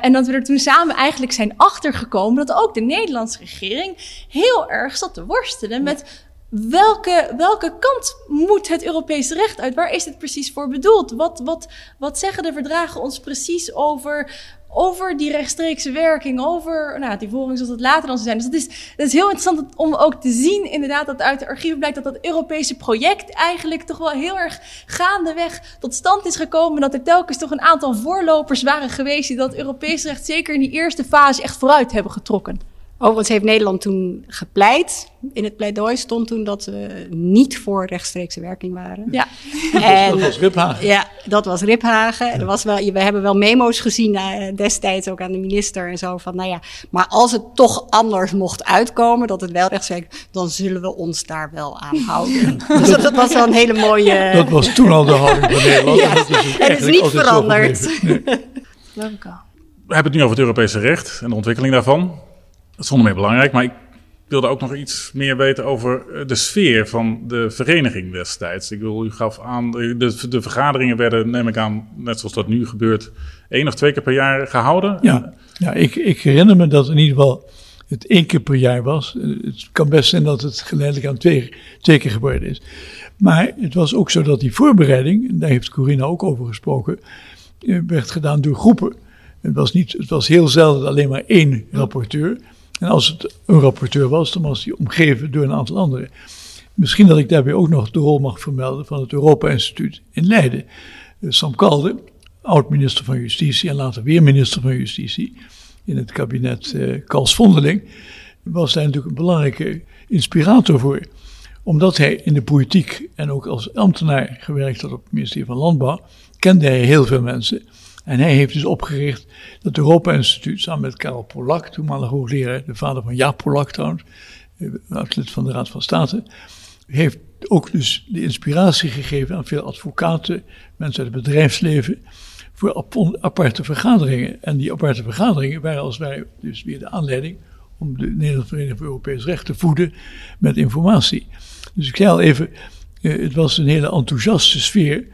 en dat we er toen samen eigenlijk zijn achtergekomen dat ook de Nederlandse regering heel erg zat te worstelen met welke, welke kant moet het Europese recht uit? Waar is het precies voor bedoeld? Wat, wat, wat zeggen de verdragen ons precies over, over die rechtstreekse werking, over nou, die volging zoals het later dan zou zijn. Dus het is, het is heel interessant om ook te zien, inderdaad, dat uit de archieven blijkt dat dat Europese project eigenlijk toch wel heel erg gaandeweg tot stand is gekomen. Dat er telkens toch een aantal voorlopers waren geweest die dat Europees recht zeker in die eerste fase echt vooruit hebben getrokken. Overigens heeft Nederland toen gepleit. In het pleidooi stond toen dat we niet voor rechtstreekse werking waren. Ja. En, dat was Riphagen. Ja, dat was Riphagen. Ja. Er was wel, we hebben wel memo's gezien uh, destijds ook aan de minister en zo van, nou ja, maar als het toch anders mocht uitkomen, dat het wel rechtstreeks, dan zullen we ons daar wel aan houden. dus dat, dat, was wel een hele mooie. Dat was toen al de houding van Nederland. ja, dat is het is niet veranderd. Nee. We hebben het nu over het Europese recht en de ontwikkeling daarvan. Dat is zonder meer belangrijk, maar ik wilde ook nog iets meer weten over eh, de sfeer van de vereniging destijds. Ik wil, u gaf aan, de, de vergaderingen werden, neem ik aan, net zoals dat nu gebeurt, één of twee keer per jaar gehouden. Ja, ja ik, ik herinner me dat in ieder geval het één keer per jaar was. Het kan best zijn dat het geleidelijk aan twee, twee keer geworden is. Maar het was ook zo dat die voorbereiding, en daar heeft Corina ook over gesproken, eh, werd gedaan door groepen. Het was, niet, het was heel zelden alleen maar één rapporteur. En als het een rapporteur was, dan was hij omgeven door een aantal anderen. Misschien dat ik daarbij ook nog de rol mag vermelden van het Europa-instituut in Leiden. Eh, Sam Kalde, oud-minister van Justitie en later weer minister van Justitie in het kabinet eh, Kals Vondeling, was daar natuurlijk een belangrijke inspirator voor. Omdat hij in de politiek en ook als ambtenaar gewerkt had op het ministerie van Landbouw, kende hij heel veel mensen. En hij heeft dus opgericht het Europa-instituut samen met Karel Polak, toenmalig hoogleraar, de vader van Jaap Polak trouwens, eh, lid van de Raad van State. Heeft ook dus de inspiratie gegeven aan veel advocaten, mensen uit het bedrijfsleven, voor aparte vergaderingen. En die aparte vergaderingen waren als wij dus weer de aanleiding om de Nederlandse Vereniging voor Europees Recht te voeden met informatie. Dus ik zei al even, eh, het was een hele enthousiaste sfeer.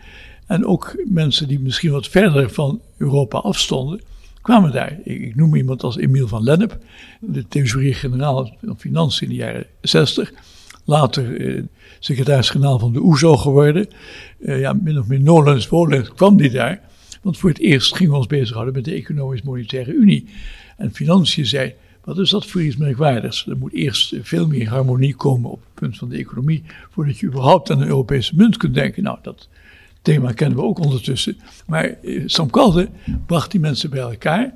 En ook mensen die misschien wat verder van Europa afstonden, kwamen daar. Ik, noem iemand als Emiel van Lennep, de thesaurier-generaal van Financiën in de jaren 60. Later eh, secretaris-generaal van de OESO geworden. Eh, ja, min of meer nolens volens kwam die daar. Want voor het eerst gingen we ons bezighouden met de Economisch-Monetaire Unie. En Financiën zei, wat is dat voor iets merkwaardigs? Er moet eerst veel meer harmonie komen op het punt van de economie, voordat je überhaupt aan een Europese munt kunt denken. Nou, dat thema kennen we ook ondertussen. Maar eh, Sam Kalde bracht die mensen bij elkaar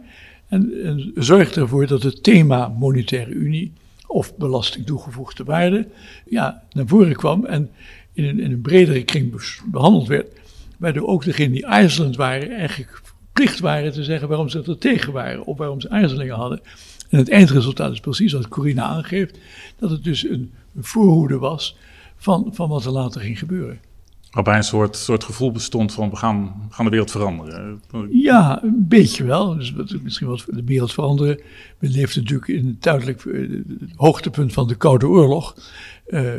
en, zorgde ervoor dat het thema monetaire unie of belasting toegevoegde waarde ja, naar voren kwam en in een, in een bredere kring behandeld werd. Waardoor ook degenen die aarzelend waren eigenlijk verplicht waren te zeggen waarom ze er tegen waren of waarom ze aarzelingen hadden. En het eindresultaat is precies wat Corina aangeeft, dat het dus een, een voorhoede was van, van wat er later ging gebeuren. Waarbij een soort, soort gevoel bestond van we gaan, gaan de wereld veranderen. Ja, een beetje wel. Dus misschien wat de wereld veranderen. We leefden natuurlijk in het duidelijk uh, hoogtepunt van de Koude Oorlog. Uh,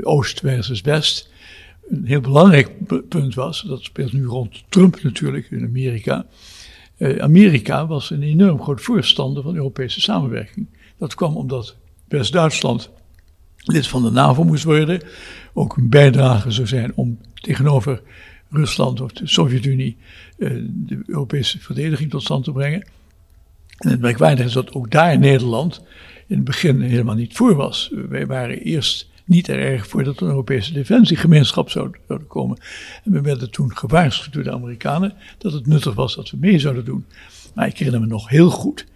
Oost versus West. Een heel belangrijk punt was, dat speelt nu rond Trump natuurlijk in Amerika. Uh, Amerika was een enorm groot voorstander van Europese samenwerking. Dat kwam omdat West-Duitsland lid van de NAVO moest worden. Ook een bijdrage zou zijn om tegenover Rusland of de Sovjet-Unie uh, de Europese verdediging tot stand te brengen. En het merkwaardige is dat ook daar Nederland in het begin helemaal niet voor was. Wij waren eerst niet erg voor dat een Europese defensiegemeenschap zou, zou komen. En we werden toen gewaarschuwd door de Amerikanen dat het nuttig was dat we mee zouden doen. Maar ik herinner me nog heel goed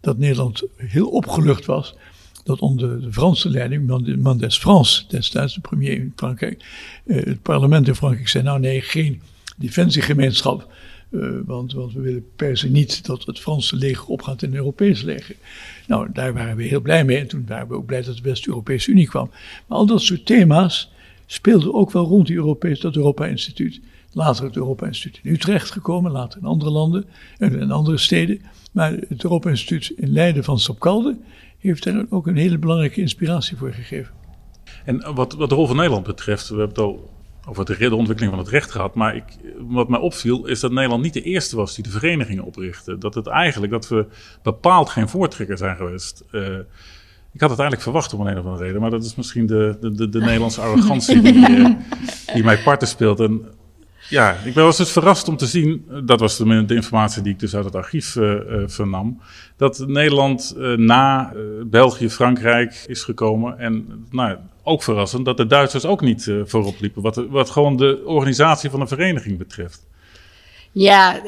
dat Nederland heel opgelucht was dat onder de Franse leiding, Mendes France, destijds de premier in Frankrijk, eh, het parlement in Frankrijk zei: Nou, nee, geen defensiegemeenschap. Uh, want, want, we willen per se niet dat het Franse leger opgaat in het Europese leger. Nou, daar waren we heel blij mee. En toen waren we ook blij dat de West-Europese Unie kwam. Maar al dat soort thema's speelden ook wel rond die Europees, dat Europa-instituut. Later het Europa-instituut in Utrecht gekomen, later in andere landen en in andere steden. Maar het Europa-instituut in Leiden van Sapkalde heeft daar ook een hele belangrijke inspiratie voor gegeven. En wat, wat de rol van Nederland betreft, we hebben het al over de ontwikkeling van het recht gehad. Maar ik, wat mij opviel is dat Nederland niet de eerste was die de verenigingen oprichtte. Dat het eigenlijk, dat we bepaald geen voortrekker zijn geweest. Uh, ik had het eigenlijk verwacht om een of andere reden, maar dat is misschien de, de, de, de Nederlandse arrogantie die, uh, die mij parten speelt. En ja, ik was dus verrast om te zien, dat was de, de informatie die ik dus uit het archief uh, uh, vernam, dat Nederland na België, Frankrijk is gekomen. En nou, ook verrassend dat de Duitsers ook niet voorop liepen, wat, wat gewoon de organisatie van een vereniging betreft. Ja,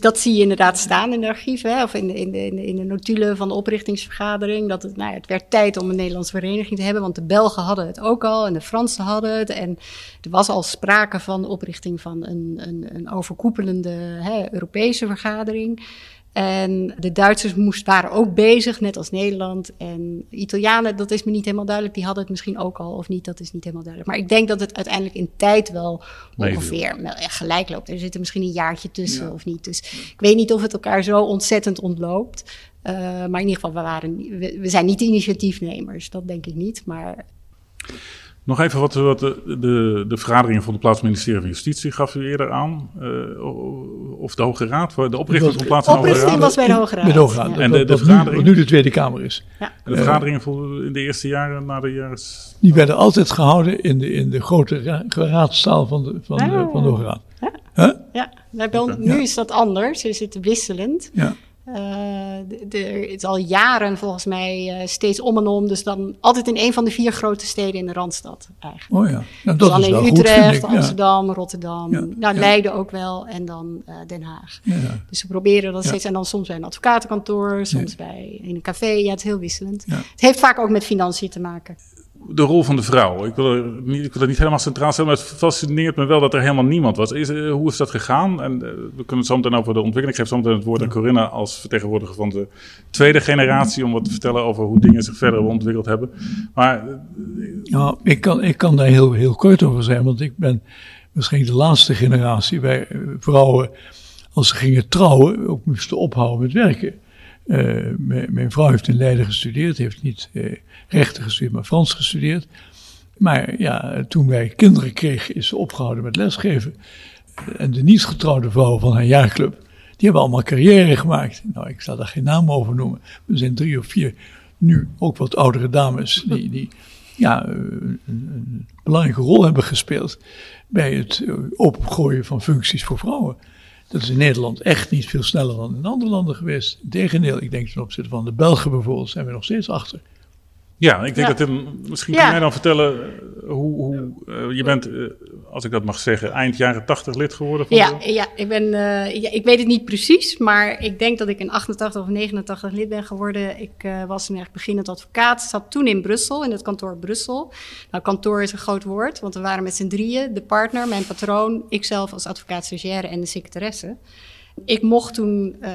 dat zie je inderdaad staan in de archieven, of in de, in, de, in de notulen van de oprichtingsvergadering. Dat het, nou, het werd tijd om een Nederlandse vereniging te hebben, want de Belgen hadden het ook al en de Fransen hadden het. En er was al sprake van de oprichting van een, een, een overkoepelende hè, Europese vergadering. En de Duitsers moest, waren ook bezig, net als Nederland. En Italianen, dat is me niet helemaal duidelijk. Die hadden het misschien ook al of niet, dat is niet helemaal duidelijk. Maar ik denk dat het uiteindelijk in tijd wel ongeveer gelijk loopt. Er zit er misschien een jaartje tussen of niet. Dus ik weet niet of het elkaar zo ontzettend ontloopt. Uh, maar in ieder geval, we, waren, we, we zijn niet initiatiefnemers. Dat denk ik niet. Maar nog even wat, wat de, de, de, vergadering van het plaatsministerie van Justitie gaf u eerder aan. Uh, of de Hoge Raad, de oprichting van plaats de Hoge Raad. was bij de Hoge Raad. Bij de Hoge Raad. En de, de vergadering, nu de Tweede Kamer is. Ja. En de vergaderingen in de eerste jaren na de jaren... Die werden altijd gehouden in de, in de grote ra raadstaal van de, van, de, van de Hoge Raad. Ja, huh? ja. nu is dat anders. Ze zitten wisselend. Ja. Het is al jaren volgens mij uh, steeds om en om. Dus dan altijd in een van de vier grote steden in de Randstad eigenlijk. Oh ja, nou, dat dus is wel Utrecht, goed, Amsterdam, Rotterdam, ja, nou, Leiden ook wel en dan uh, Den Haag. Dus ze proberen dat steeds. En dan soms bij een advocatenkantoor, soms bij in een café. Ja, het is heel wisselend. Het heeft vaak ook met financiën te maken de rol van de vrouw. Ik wil, er niet, ik wil niet helemaal centraal stellen, maar het fascineert me wel dat er helemaal niemand was. Is, uh, hoe is dat gegaan? En uh, we kunnen het zo meteen over de ontwikkeling. Ik geef zo meteen het woord aan Corinna als vertegenwoordiger van de tweede generatie... om wat te vertellen over hoe dingen zich verder ontwikkeld hebben. Maar... Ja, ik kan, ik kan daar heel, heel kort over zijn, want ik ben misschien de laatste generatie... waar vrouwen, als ze gingen trouwen, ook moesten ophouden met werken. mijn vrouw heeft in Leiden gestudeerd, heeft niet rechten gestudeerd, maar Frans gestudeerd. Maar ja, toen wij kinderen kregen, is ze opgehouden met lesgeven. En de niet getrouwde vrouwen van haar jaarclub, die hebben allemaal carrière gemaakt. Nou, ik zal daar geen naam over noemen. Er zijn drie of vier nu ook wat oudere dames die, die ja, een, een belangrijke rol hebben gespeeld bij het eh, opgooien van functies voor vrouwen. Dat is in Nederland echt niet veel sneller dan in andere landen geweest. Integendeel, ik denk ten opzichte van de Belgen bijvoorbeeld, zijn we nog steeds achter. Ja, ik denk dat het, misschien kan jij dan vertellen eh, hoe, hoe uh, je bent, uh, als ik dat mag zeggen, eind jaren 80 lid geworden. Van ja, de... ja, ik ben, ja, ik weet het niet precies, maar ik denk dat ik in 88 of 89 lid ben geworden. Ik was toen echt beginnend advocaat, zat toen in Brussel, in het kantoor Brussel. Nou, kantoor is een groot woord, want we waren met z'n drieën, de partner, mijn patroon, ikzelf als advocaat stagiaire en de secretaresse. Ik mocht toen uh,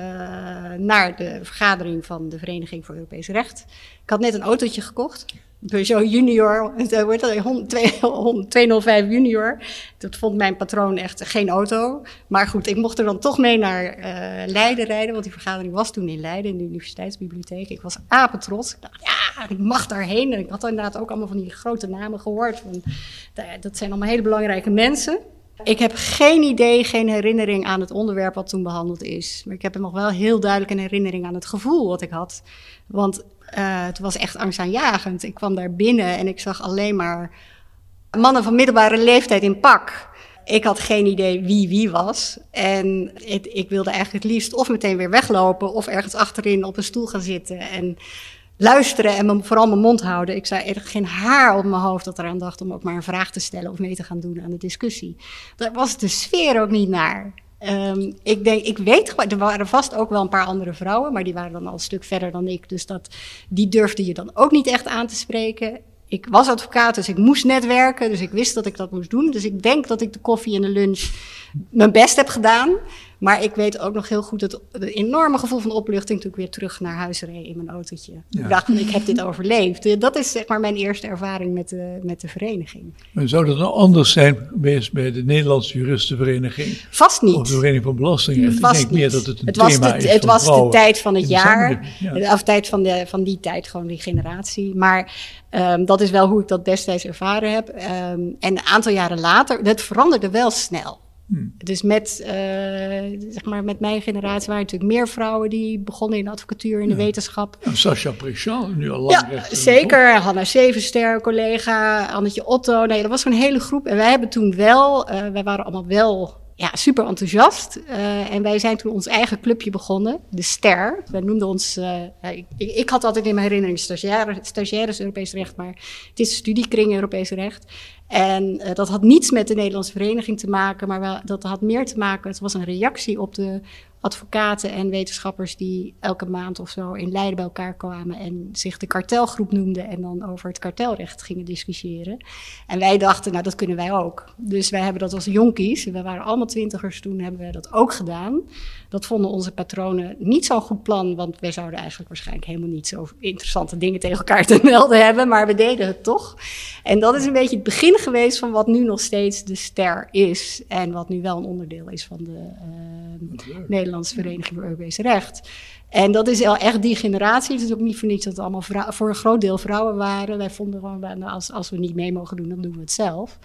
naar de vergadering van de Vereniging voor Europees Recht. Ik had net een autootje gekocht. Peugeot Junior, dat wordt dat, 205 Junior. Dat vond mijn patroon echt geen auto. Maar goed, ik mocht er dan toch mee naar uh, Leiden rijden, want die vergadering was toen in Leiden, in de universiteitsbibliotheek. Ik was apetrots. Ik dacht, ja, ik mag daarheen. En ik had inderdaad ook allemaal van die grote namen gehoord. Van, dat zijn allemaal hele belangrijke mensen. Ik heb geen idee, geen herinnering aan het onderwerp wat toen behandeld is. Maar ik heb nog wel heel duidelijk een herinnering aan het gevoel wat ik had. Want uh, het was echt angstaanjagend. Ik kwam daar binnen en ik zag alleen maar mannen van middelbare leeftijd in pak. Ik had geen idee wie wie was. En ik wilde eigenlijk het liefst of meteen weer weglopen of ergens achterin op een stoel gaan zitten. En luisteren en vooral mijn mond houden. Ik zei er geen haar op mijn hoofd dat eraan dacht om ook maar een vraag te stellen of mee te gaan doen aan de discussie. Daar was de sfeer ook niet naar. Um, ik denk, ik weet, er waren vast ook wel een paar andere vrouwen, maar die waren dan al een stuk verder dan ik. Dus dat, die durfde je dan ook niet echt aan te spreken. Ik was advocaat, dus ik moest netwerken, dus ik wist dat ik dat moest doen. Dus ik denk dat ik de koffie en de lunch mijn best heb gedaan. Maar ik weet ook nog heel goed het, enorme gevoel van opluchting toen ik weer terug naar huis reed in mijn autootje. Ik dacht, ik heb dit overleefd. Dat is zeg maar mijn eerste ervaring met de, met de vereniging. Maar zou dat nou anders zijn geweest bij de Nederlandse Juristenvereniging? Vast niet. Of de Vereniging van Belastingrecht? Vast ik denk meer dat het een het was thema de, is Het was de tijd van het jaar, Ja. of tijd van, de, van die tijd, gewoon die generatie. Maar um, dat is wel hoe ik dat destijds ervaren heb. Um, en een aantal jaren later, dat veranderde wel snel. Hmm. Dus met, uh, zeg maar met mijn generatie waren natuurlijk meer vrouwen die begonnen in de advocatuur, in de Ja. wetenschap. En Sascha Prichal, nu al lang Ja, zeker. Hanna Zevenster, collega, Annetje Otto. Nee, dat was gewoon een hele groep. En wij hebben toen wel, uh, wij waren allemaal wel ja, super enthousiast. Uh, en wij zijn toen ons eigen clubje begonnen, de Ster. Wij noemden ons, uh, ik, ik, had altijd in mijn herinnering stagiaires, stagiaires Europees recht, maar het is studiekring Europees recht. En uh, dat had niets met de Nederlandse vereniging te maken, maar wel, dat had meer te maken, het was een reactie op de advocaten en wetenschappers die elke maand of zo in Leiden bij elkaar kwamen en zich de kartelgroep noemden en dan over het kartelrecht gingen discussiëren. En wij dachten, nou dat kunnen wij ook. Dus wij hebben dat als jonkies, we waren allemaal twintigers toen, hebben we dat ook gedaan. Dat vonden onze patronen niet zo'n goed plan, want wij zouden eigenlijk waarschijnlijk helemaal niet zo interessante dingen tegen elkaar te melden hebben, maar we deden het toch. En dat is een beetje het begin geweest van wat nu nog steeds de ster is en wat nu wel een onderdeel is van de uh, Nederlandse Vereniging voor Europees Recht. En dat is echt die generatie. Het is ook niet voor niets dat het allemaal vrouw, voor een groot deel vrouwen waren. Wij vonden gewoon, nou, als, als we niet mee mogen doen, dan doen we het zelf.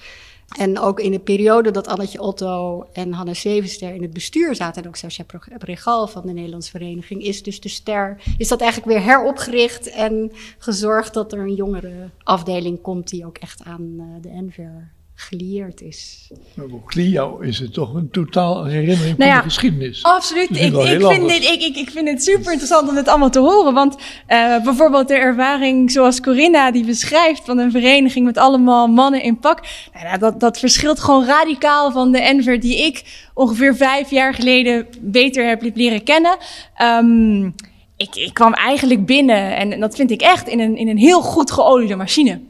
En ook in de periode dat Annetje Otto en Hanna Zevenster in het bestuur zaten, en ook Sascha Pregal van de Nederlandse Vereniging, is dus de ster, is dat eigenlijk weer heropgericht en gezorgd dat er een jongere afdeling komt die ook echt aan uh, de NVR gelieerd is. Maar voor Clio is het toch een totaal herinnering Nou ja, van de geschiedenis. Absoluut. Ik, ik, vind anders. dit, ik, ik, ik vind het super interessant om dit allemaal te horen. Want uh, bijvoorbeeld de ervaring zoals Corinna die beschrijft van een vereniging met allemaal mannen in pak. Nou, ja, dat, dat verschilt gewoon radicaal van de Enver die ik ongeveer vijf jaar geleden beter heb leren kennen. Um, ik, ik kwam eigenlijk binnen en dat vind ik echt in een, in een heel goed geoliede machine.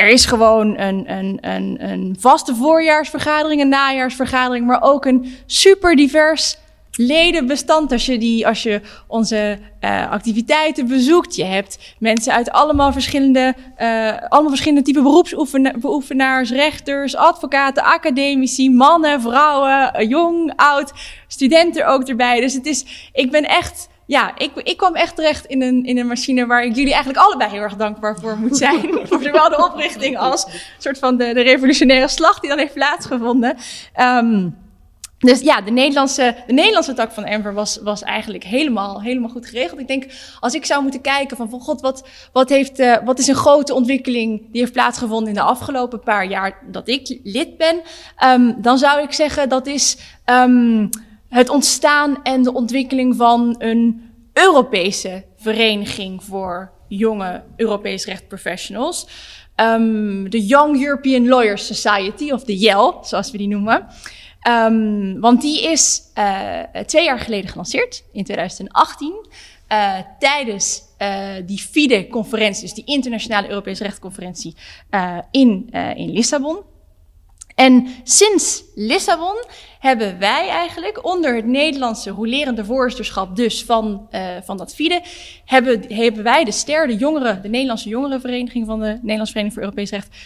Er is gewoon een, een, een, een vaste voorjaarsvergadering, een najaarsvergadering, maar ook een super divers ledenbestand. Als je, die, als je onze uh, activiteiten bezoekt, je hebt mensen uit allemaal verschillende, uh, allemaal verschillende type beroepsbeoefenaars, rechters, advocaten, academici, mannen, vrouwen, jong, oud, studenten ook erbij. Dus het is, ik ben echt ja, ik, ik kwam echt terecht in een, in een machine waar ik jullie eigenlijk allebei heel erg dankbaar voor moet zijn. voor zowel de oprichting als soort van de, de revolutionaire slag die dan heeft plaatsgevonden. Um, dus ja, de Nederlandse, de Nederlandse tak van Enver was, was eigenlijk helemaal, helemaal goed geregeld. Ik denk, als ik zou moeten kijken van, van god, wat, wat, heeft, uh, wat is een grote ontwikkeling die heeft plaatsgevonden in de afgelopen paar jaar dat ik lid ben, um, dan zou ik zeggen dat is um, het ontstaan en de ontwikkeling van een Europese vereniging voor jonge Europees recht professionals. Um, de Young European Lawyers Society, of de YEL, zoals we die noemen. Um, want die is uh, twee jaar geleden gelanceerd, in 2018. Uh, tijdens uh, die FIDE-conferentie, dus die Internationale Europese Rechtconferentie in, in Lissabon. En sinds Lissabon hebben wij eigenlijk onder het Nederlandse rolerende voorzitterschap dus van, uh, van dat FIDE, hebben, hebben wij de STER, de, jongeren, de Nederlandse jongerenvereniging van de Nederlandse Vereniging voor Europees Recht,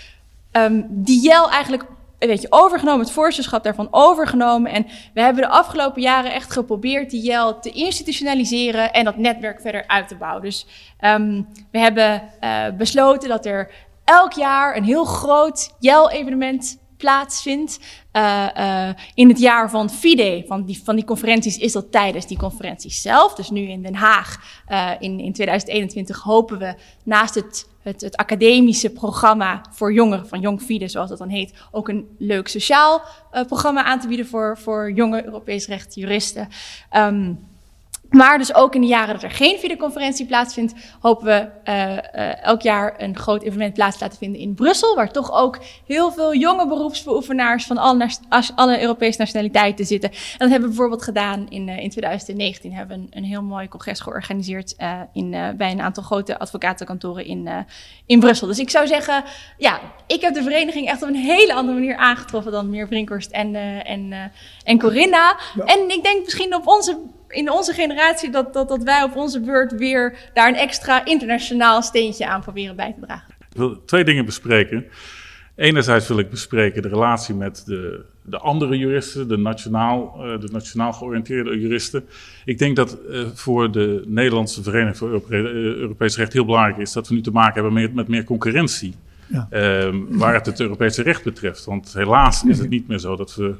um, die JEL eigenlijk weet je, overgenomen, het voorzitterschap daarvan overgenomen. En we hebben de afgelopen jaren echt geprobeerd die JEL te institutionaliseren en dat netwerk verder uit te bouwen. Dus um, we hebben uh, besloten dat er elk jaar een heel groot JEL-evenement plaatsvindt. Uh, uh, in het jaar van FIDE, van die, van die conferenties, is dat tijdens die conferenties zelf. Dus nu in Den Haag uh, in, in 2021 hopen we naast het, het, academische programma voor jongeren, van Jong FIDE zoals dat dan heet, ook een leuk sociaal programma aan te bieden voor, voor jonge Europees recht juristen. Um, maar dus ook in de jaren dat er geen videoconferentie plaatsvindt, hopen we uh, uh, elk jaar een groot evenement plaats te laten vinden in Brussel, waar toch ook heel veel jonge beroepsbeoefenaars van alle, alle Europese nationaliteiten zitten. En dat hebben we bijvoorbeeld gedaan in, uh, in 2019. Hebben we een, een heel mooi congres georganiseerd in, bij een aantal grote advocatenkantoren in, in Brussel. Dus ik zou zeggen, ja, ik heb de vereniging echt op een hele andere manier aangetroffen dan meer Brinkhorst en, en, en Corinna. Ja. En ik denk misschien op onze in onze generatie dat, dat, dat wij op onze beurt weer daar een extra internationaal steentje aan proberen bij te dragen. Ik wil twee dingen bespreken. Enerzijds wil ik bespreken de relatie met de, de andere juristen, de nationaal, uh, de nationaal georiënteerde juristen. Ik denk dat uh, voor de Nederlandse Vereniging voor Europe uh, Europees Recht heel belangrijk is dat we nu te maken hebben met, met meer concurrentie. Ja. waar het het Europese recht betreft. Want helaas is het niet meer zo dat we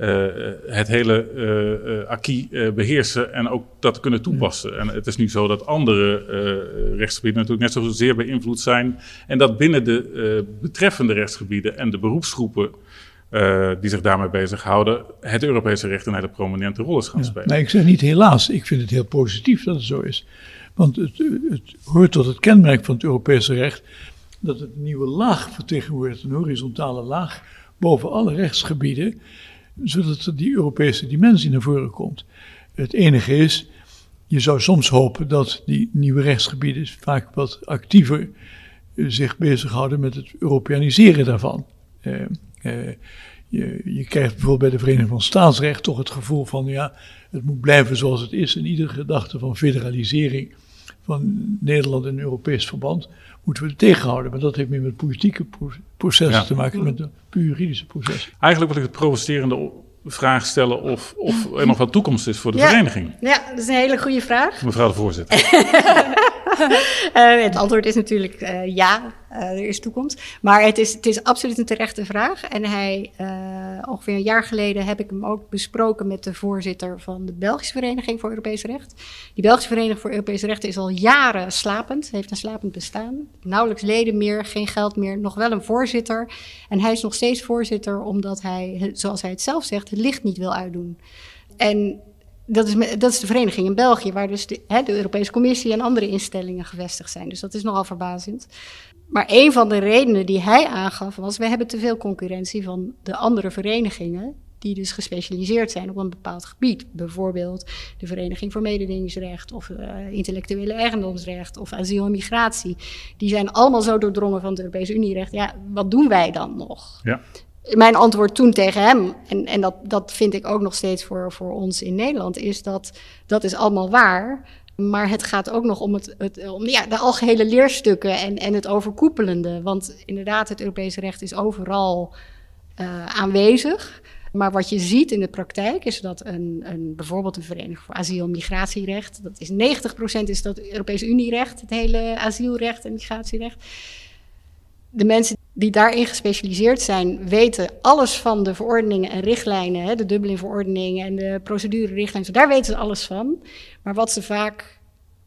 uh, het hele uh, acquis beheersen en ook dat kunnen toepassen. En het is nu zo dat andere rechtsgebieden natuurlijk net zozeer beïnvloed zijn. En dat binnen de betreffende rechtsgebieden en de beroepsgroepen die zich daarmee bezighouden, het Europese recht een hele prominente rol is gaan spelen. Nee, ik zeg niet helaas. Ik vind het heel positief dat het zo is. Want het, het hoort tot het kenmerk van het Europese recht dat het een nieuwe laag vertegenwoordigt, een horizontale laag boven alle rechtsgebieden zodat er die Europese dimensie naar voren komt. Het enige is, je zou soms hopen dat die nieuwe rechtsgebieden vaak wat actiever uh, zich bezighouden met het Europeaniseren daarvan. Uh, uh, je, je, krijgt bijvoorbeeld bij de Vereniging van Staatsrecht toch het gevoel van, ja, het moet blijven zoals het is. En iedere gedachte van federalisering van Nederland in Europees verband moeten we tegenhouden. Maar dat heeft meer met politieke processen ja. te maken, met de puur juridische processen. Eigenlijk wil ik het provocerende vraag stellen of, of er nog wat toekomst is voor de ja. vereniging. Ja, dat is een hele goede vraag. Mevrouw de voorzitter. uh, het antwoord is natuurlijk uh, ja, uh, er is toekomst. Maar het is, het is absoluut een terechte vraag. En hij, ongeveer een jaar geleden heb ik hem ook besproken met de voorzitter van de Belgische Vereniging voor Europees Recht. Die Belgische Vereniging voor Europees Recht is al jaren slapend, heeft een slapend bestaan. Nauwelijks leden meer, geen geld meer, nog wel een voorzitter. En hij is nog steeds voorzitter omdat hij, zoals hij het zelf zegt, het licht niet wil uitdoen. En dat is, dat is de vereniging in België, waar dus de, hè, de, Europese Commissie en andere instellingen gevestigd zijn. Dus dat is nogal verbazend. Maar een van de redenen die hij aangaf was: we hebben te veel concurrentie van de andere verenigingen. Die dus gespecialiseerd zijn op een bepaald gebied. Bijvoorbeeld de Vereniging voor Mededingingsrecht, of uh, intellectuele eigendomsrecht, of asiel en migratie. Die zijn allemaal zo doordrongen van het Europese Unierecht. Ja, wat doen wij dan nog? Ja mijn antwoord toen tegen hem, en, en dat, dat vind ik ook nog steeds voor, voor ons in Nederland, is dat dat is allemaal waar. Maar het gaat ook nog om, het, het, om ja, de algehele leerstukken en, en het overkoepelende. Want inderdaad, het Europese recht is overal uh, aanwezig. Maar wat je ziet in de praktijk is dat een, een, bijvoorbeeld een vereniging voor asiel- en migratierecht, dat is 90% is dat Europese Unierecht, het hele asielrecht en migratierecht de mensen die daarin gespecialiseerd zijn, weten alles van de verordeningen en richtlijnen, hè, de Dublin-verordening en de procedurerichtlijnen. Daar weten ze alles van. Maar wat ze vaak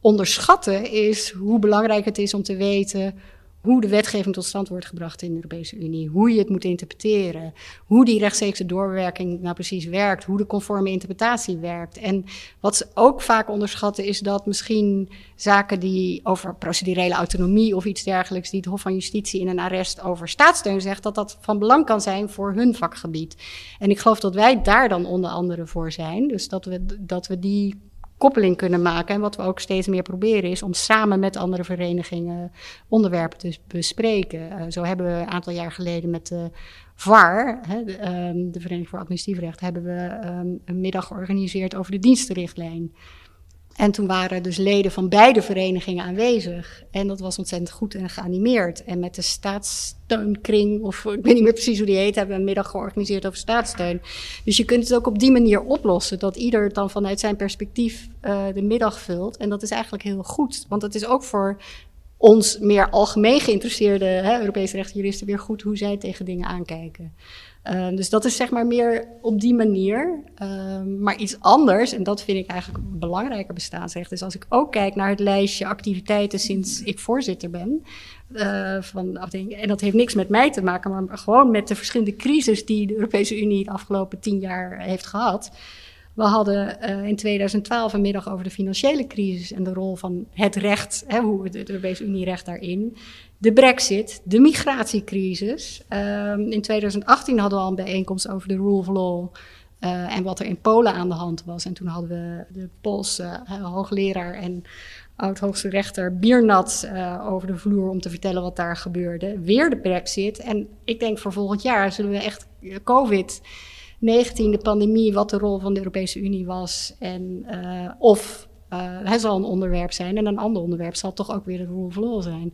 onderschatten is hoe belangrijk het is om te weten hoe de wetgeving tot stand wordt gebracht in de Europese Unie, hoe je het moet interpreteren, hoe die rechtstreekse doorwerking nou precies werkt, hoe de conforme interpretatie werkt. En wat ze ook vaak onderschatten is dat misschien zaken die over procedurele autonomie of iets dergelijks, die het Hof van Justitie in een arrest over staatssteun zegt, dat dat van belang kan zijn voor hun vakgebied. En ik geloof dat wij daar dan onder andere voor zijn, dus dat we, dat we die koppeling kunnen maken. En wat we ook steeds meer proberen is om samen met andere verenigingen onderwerpen te bespreken. Uh, zo hebben we een aantal jaar geleden met de VAR, hè, de, um, de Vereniging voor Administratief Recht, hebben we um, een middag georganiseerd over de dienstenrichtlijn. En toen waren dus leden van beide verenigingen aanwezig. En dat was ontzettend goed en geanimeerd. En met de staatssteunkring, of ik weet niet meer precies hoe die heet, hebben we een middag georganiseerd over staatssteun. Dus je kunt het ook op die manier oplossen, dat ieder dan vanuit zijn perspectief uh, de middag vult. En dat is eigenlijk heel goed, want het is ook voor ons meer algemeen geïnteresseerde hè, Europese rechtsjuristen weer goed hoe zij tegen dingen aankijken. Uh, dus dat is zeg maar meer op die manier. Uh, maar iets anders, en dat vind ik eigenlijk een belangrijker bestaansrecht, is als ik ook kijk naar het lijstje activiteiten sinds ik voorzitter ben. Uh, van en dat heeft niks met mij te maken, maar gewoon met de verschillende crisis die de Europese Unie de afgelopen tien jaar heeft gehad. We hadden uh, in 2012 een middag over de financiële crisis en de rol van het recht, hè, hoe het, het Europese Unierecht daarin. De brexit, de migratiecrisis. Uh, in 2018 hadden we al een bijeenkomst over de rule of law. Uh, en wat er in Polen aan de hand was. En toen hadden we de Poolse uh, hoogleraar en oud-hoogste rechter Biernat uh, over de vloer om te vertellen wat daar gebeurde. Weer de brexit. En ik denk voor volgend jaar zullen we echt COVID 19, de pandemie, wat de rol van de Europese Unie was. En of hij zal een onderwerp zijn. En een ander onderwerp zal toch ook weer de rule of law zijn.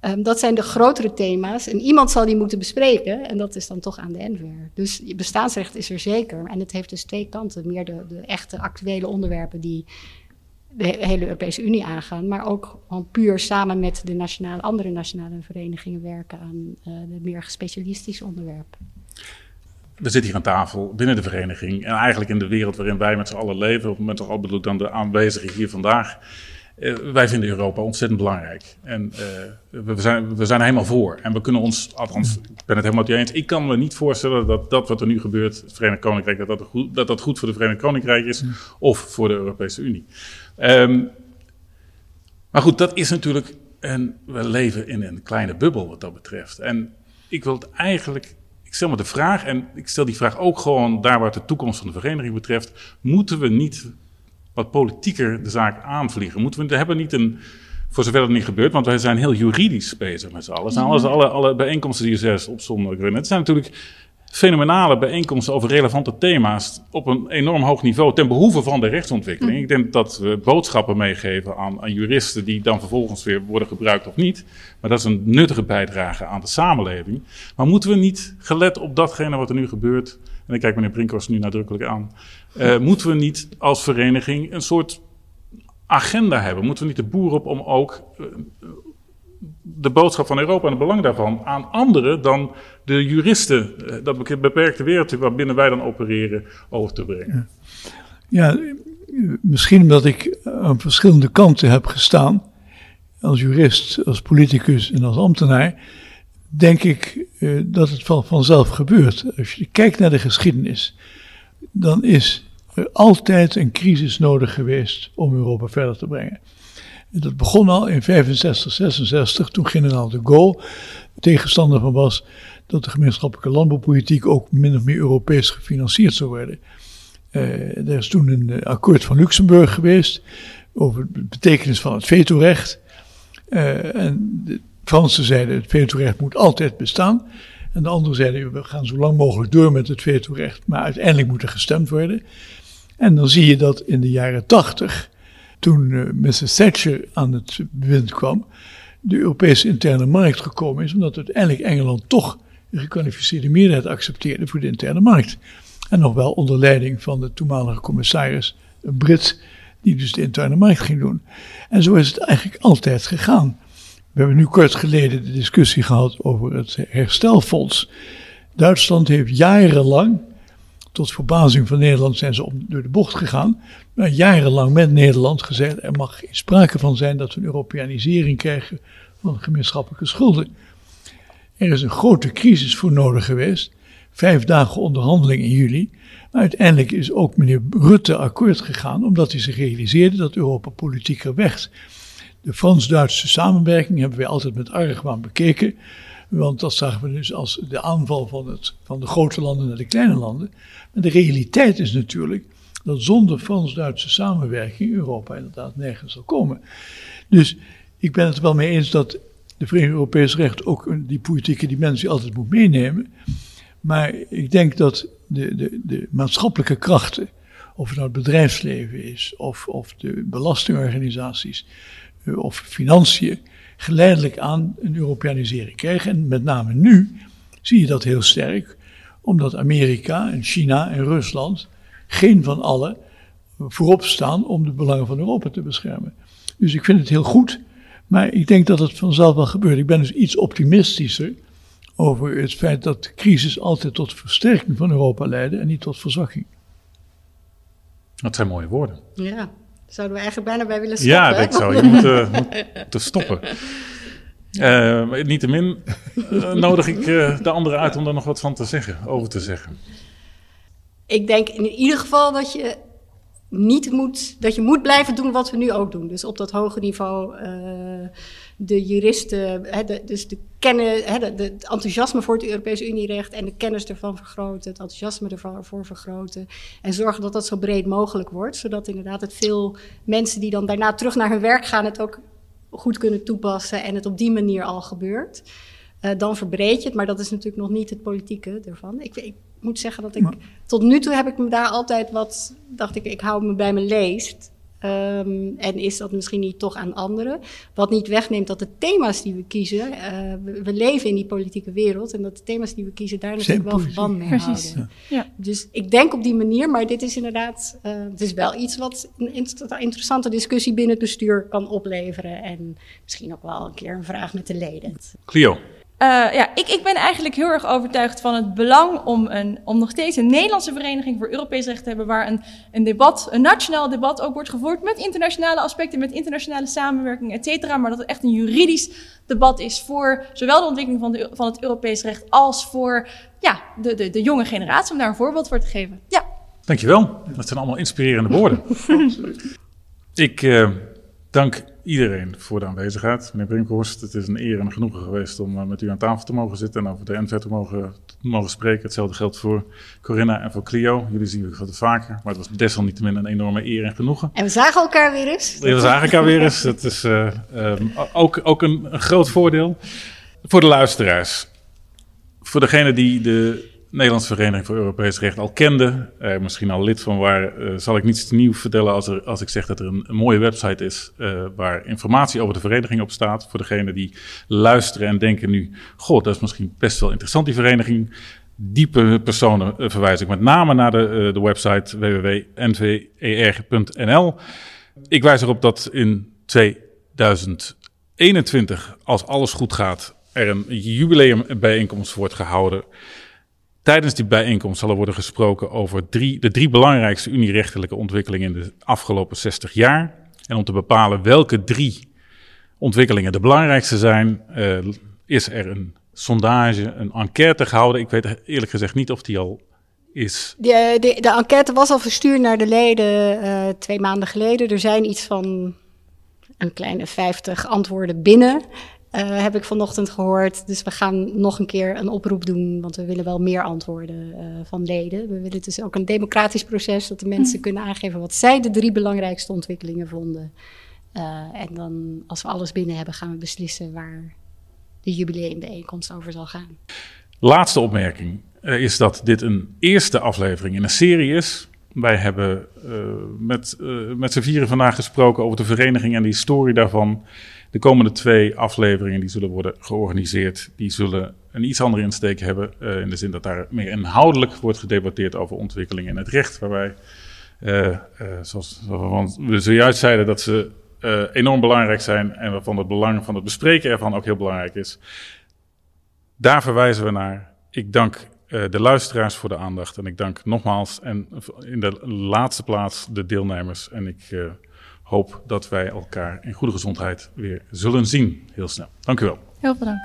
Um, dat zijn de grotere thema's. En iemand zal die moeten bespreken. En dat is dan toch aan de NVR. Dus bestaansrecht is er zeker. En het heeft dus twee kanten. Meer de, de echte actuele onderwerpen die de hele Europese Unie aangaan. Maar ook gewoon puur samen met de nationale, andere nationale verenigingen werken aan uh, de meer gespecialistische onderwerpen we zitten hier aan tafel binnen de vereniging. En eigenlijk in de wereld waarin wij met z'n allen leven, of met z'n allen bedoel dan de aanwezigen hier vandaag. Uh, wij vinden Europa ontzettend belangrijk. En uh, we, zijn, we zijn helemaal voor. En we kunnen ons, althans, ik ben het helemaal je eens. Ik kan me niet voorstellen dat dat wat er nu gebeurt, het Verenigd Koninkrijk, dat dat goed, dat dat goed voor het Verenigd Koninkrijk is. Mm. Of voor de Europese Unie. Um, maar goed, dat is natuurlijk. En we leven in een kleine bubbel wat dat betreft. En ik wil het eigenlijk stel me de vraag, en ik stel die vraag ook gewoon daar waar het de toekomst van de vereniging betreft. Moeten we niet wat politieker de zaak aanvliegen? Moeten we, we hebben niet een, voor zover dat niet gebeurt, want wij zijn heel juridisch bezig met z'n allen. Alles, alle, alle bijeenkomsten die je zes opzonden. Het zijn natuurlijk fenomenale bijeenkomsten over relevante thema's op een enorm hoog niveau ten behoeve van de rechtsontwikkeling. Mm. Ik denk dat we boodschappen meegeven aan, aan, juristen die dan vervolgens weer worden gebruikt of niet. Maar dat is een nuttige bijdrage aan de samenleving. Maar moeten we niet, gelet op datgene wat er nu gebeurt, en ik kijk meneer Brinkhorst nu nadrukkelijk aan, uh, moeten we niet als vereniging een soort agenda hebben? Moeten we niet de boer op om ook uh, de boodschap van Europa en het belang daarvan aan anderen dan de juristen, eh, dat beperkte wereld waarbinnen wij dan opereren, over te brengen. Ja. misschien omdat ik aan verschillende kanten heb gestaan, als jurist, als politicus en als ambtenaar, denk ik dat het van, vanzelf gebeurt. Als je kijkt naar de geschiedenis, dan is altijd een crisis nodig geweest om Europa verder te brengen. Dat begon al in 65, 66, toen generaal de Gaulle tegenstander van was dat de gemeenschappelijke landbouwpolitiek ook min of meer Europees gefinancierd zou worden. Uh, er is toen een akkoord van Luxemburg geweest over de betekenis van het vetorecht. Uh, en de Fransen zeiden het vetorecht moet altijd bestaan. En de anderen zeiden we gaan zo lang mogelijk door met het vetorecht, maar uiteindelijk moet er gestemd worden. En dan zie je dat in de jaren tachtig toen uh, Mrs. Thatcher aan het bewind kwam, de Europese interne markt gekomen is, omdat uiteindelijk Engeland toch een gekwalificeerde meerderheid accepteerde voor de interne markt. En nog wel onder leiding van de toenmalige commissaris, een Brit, die dus de interne markt ging doen. En zo is het eigenlijk altijd gegaan. We hebben nu kort geleden de discussie gehad over het herstelfonds. Duitsland heeft jarenlang tot verbazing van Nederland zijn ze om, door de bocht gegaan. Maar jarenlang met Nederland gezegd: er mag geen sprake van zijn dat we een Europeanisering krijgen van gemeenschappelijke schulden. Er is een grote crisis voor nodig geweest. Vijf dagen onderhandeling in juli. Maar uiteindelijk is ook meneer Rutte akkoord gegaan, omdat hij zich realiseerde dat Europa politieker werd. De Frans-Duitse samenwerking hebben wij altijd met argwaan bekeken. Want dat zagen we dus als de aanval van, het, van de grote landen naar de kleine landen. Maar de realiteit is natuurlijk dat zonder Frans-Duitse samenwerking Europa inderdaad nergens zal komen. Dus ik ben het er wel mee eens dat de Vereniging Europees Recht ook die politieke dimensie altijd moet meenemen. Maar ik denk dat de, de, de maatschappelijke krachten, of het nou het bedrijfsleven is, of, of de belastingorganisaties, of financiën, geleidelijk aan een Europeanisering krijgen. En met name nu zie je dat heel sterk, omdat Amerika en China en Rusland geen van allen voorop staan om de belangen van Europa te beschermen. Dus ik vind het heel goed, maar ik denk dat het vanzelf wel gebeurt. Ik ben dus iets optimistischer over het feit dat de crisis altijd tot versterking van Europa leidde en niet tot verzwakking. Dat zijn mooie woorden. Ja, zouden we eigenlijk bijna bij willen stoppen. Ja, ik zou je moeten, moeten stoppen. Uh, Niettemin uh, nodig ik uh, de anderen uit om daar nog wat van te zeggen, over te zeggen. Ik denk in ieder geval dat je niet moet, dat je moet blijven doen wat we nu ook doen. Dus op dat hoge niveau de juristen, de, dus de kennen, de, de, het enthousiasme voor het Europese Unierecht en de kennis ervan vergroten, het enthousiasme ervoor vergroten. En zorgen dat dat zo breed mogelijk wordt, zodat inderdaad het veel mensen die dan daarna terug naar hun werk gaan, het ook goed kunnen toepassen en het op die manier al gebeurt. Uh, dan verbreed je het, maar dat is natuurlijk nog niet het politieke ervan. Ik, ik moet zeggen dat ik tot nu toe heb ik me daar altijd wat, dacht ik, ik hou me bij mijn leest. Um, en is dat misschien niet toch aan anderen? Wat niet wegneemt dat de thema's die we kiezen, uh, we, we, leven in die politieke wereld en dat de thema's die we kiezen daar natuurlijk wel verband mee Precies. houden. Ja. Dus ik denk op die manier, maar dit is inderdaad, uh, het is wel iets wat een interessante discussie binnen het bestuur kan opleveren en misschien ook wel een keer een vraag met de leden. Clio. Uh, ja, ik, ik ben eigenlijk heel erg overtuigd van het belang om, een, om nog steeds een Nederlandse vereniging voor Europees recht te hebben, waar een, een debat, een nationaal debat ook wordt gevoerd met internationale aspecten, met internationale samenwerking, et cetera. Maar dat het echt een juridisch debat is voor zowel de ontwikkeling van, de, van het Europees recht als voor ja, de, de, de jonge generatie, om daar een voorbeeld voor te geven. Ja. Dankjewel. Dat zijn allemaal inspirerende woorden. ik uh, dank iedereen voor de aanwezigheid. Meneer Brinkhorst, het is een eer en een genoegen geweest om uh, met u aan tafel te mogen zitten en over de NV te mogen, te mogen spreken. Hetzelfde geldt voor Corinna en voor Clio. Jullie zien we wat vaker, maar het was desalniettemin een enorme eer en genoegen. En we zagen elkaar weer eens. We zagen elkaar weer eens. Het is uh, um, ook, ook een, een groot voordeel voor de luisteraars. Voor degene die de Nederlandse Vereniging voor Europees Recht al kende, er misschien al lid van waar, uh, zal ik niets nieuw vertellen als, als ik zeg dat er een, mooie website is uh, waar informatie over de vereniging op staat. Voor degenen die luisteren en denken nu, god, dat is misschien best wel interessant die vereniging. Diepe personen uh, verwijs ik met name naar de, de website www.nver.nl. Ik wijs erop dat in 2021, als alles goed gaat, er een jubileumbijeenkomst wordt gehouden Tijdens die bijeenkomst zal er worden gesproken over drie, de drie belangrijkste unierechtelijke ontwikkelingen in de afgelopen 60 jaar. En om te bepalen welke drie ontwikkelingen de belangrijkste zijn, uh, is er een sondage, een enquête gehouden. Ik weet eerlijk gezegd niet of die al is. De, de, de enquête was al verstuurd naar de leden uh, twee maanden geleden. Er zijn iets van een kleine 50 antwoorden binnen. Uh, heb ik vanochtend gehoord. Dus we gaan nog een keer een oproep doen, want we willen wel meer antwoorden uh, van leden. We willen dus ook een democratisch proces, dat de mensen kunnen aangeven wat zij de drie belangrijkste ontwikkelingen vonden. Uh, en dan, als we alles binnen hebben, gaan we beslissen waar de jubileumbijeenkomst over zal gaan. Laatste opmerking is dat dit een eerste aflevering in een serie is. Wij hebben met, met z'n vieren vandaag gesproken over de vereniging en de historie daarvan. De komende twee afleveringen die zullen worden georganiseerd, die zullen een iets andere insteek hebben. Uh, in de zin dat daar meer inhoudelijk wordt gedebatteerd over ontwikkelingen in het recht. Waarbij, uh, uh, zoals we zojuist zeiden, dat ze enorm belangrijk zijn en waarvan het belang van het bespreken ervan ook heel belangrijk is. Daar verwijzen we naar. Ik dank de luisteraars voor de aandacht en ik dank nogmaals en in de laatste plaats de deelnemers. En ik hoop dat wij elkaar in goede gezondheid weer zullen zien heel snel. Dank u wel. Heel veel dank.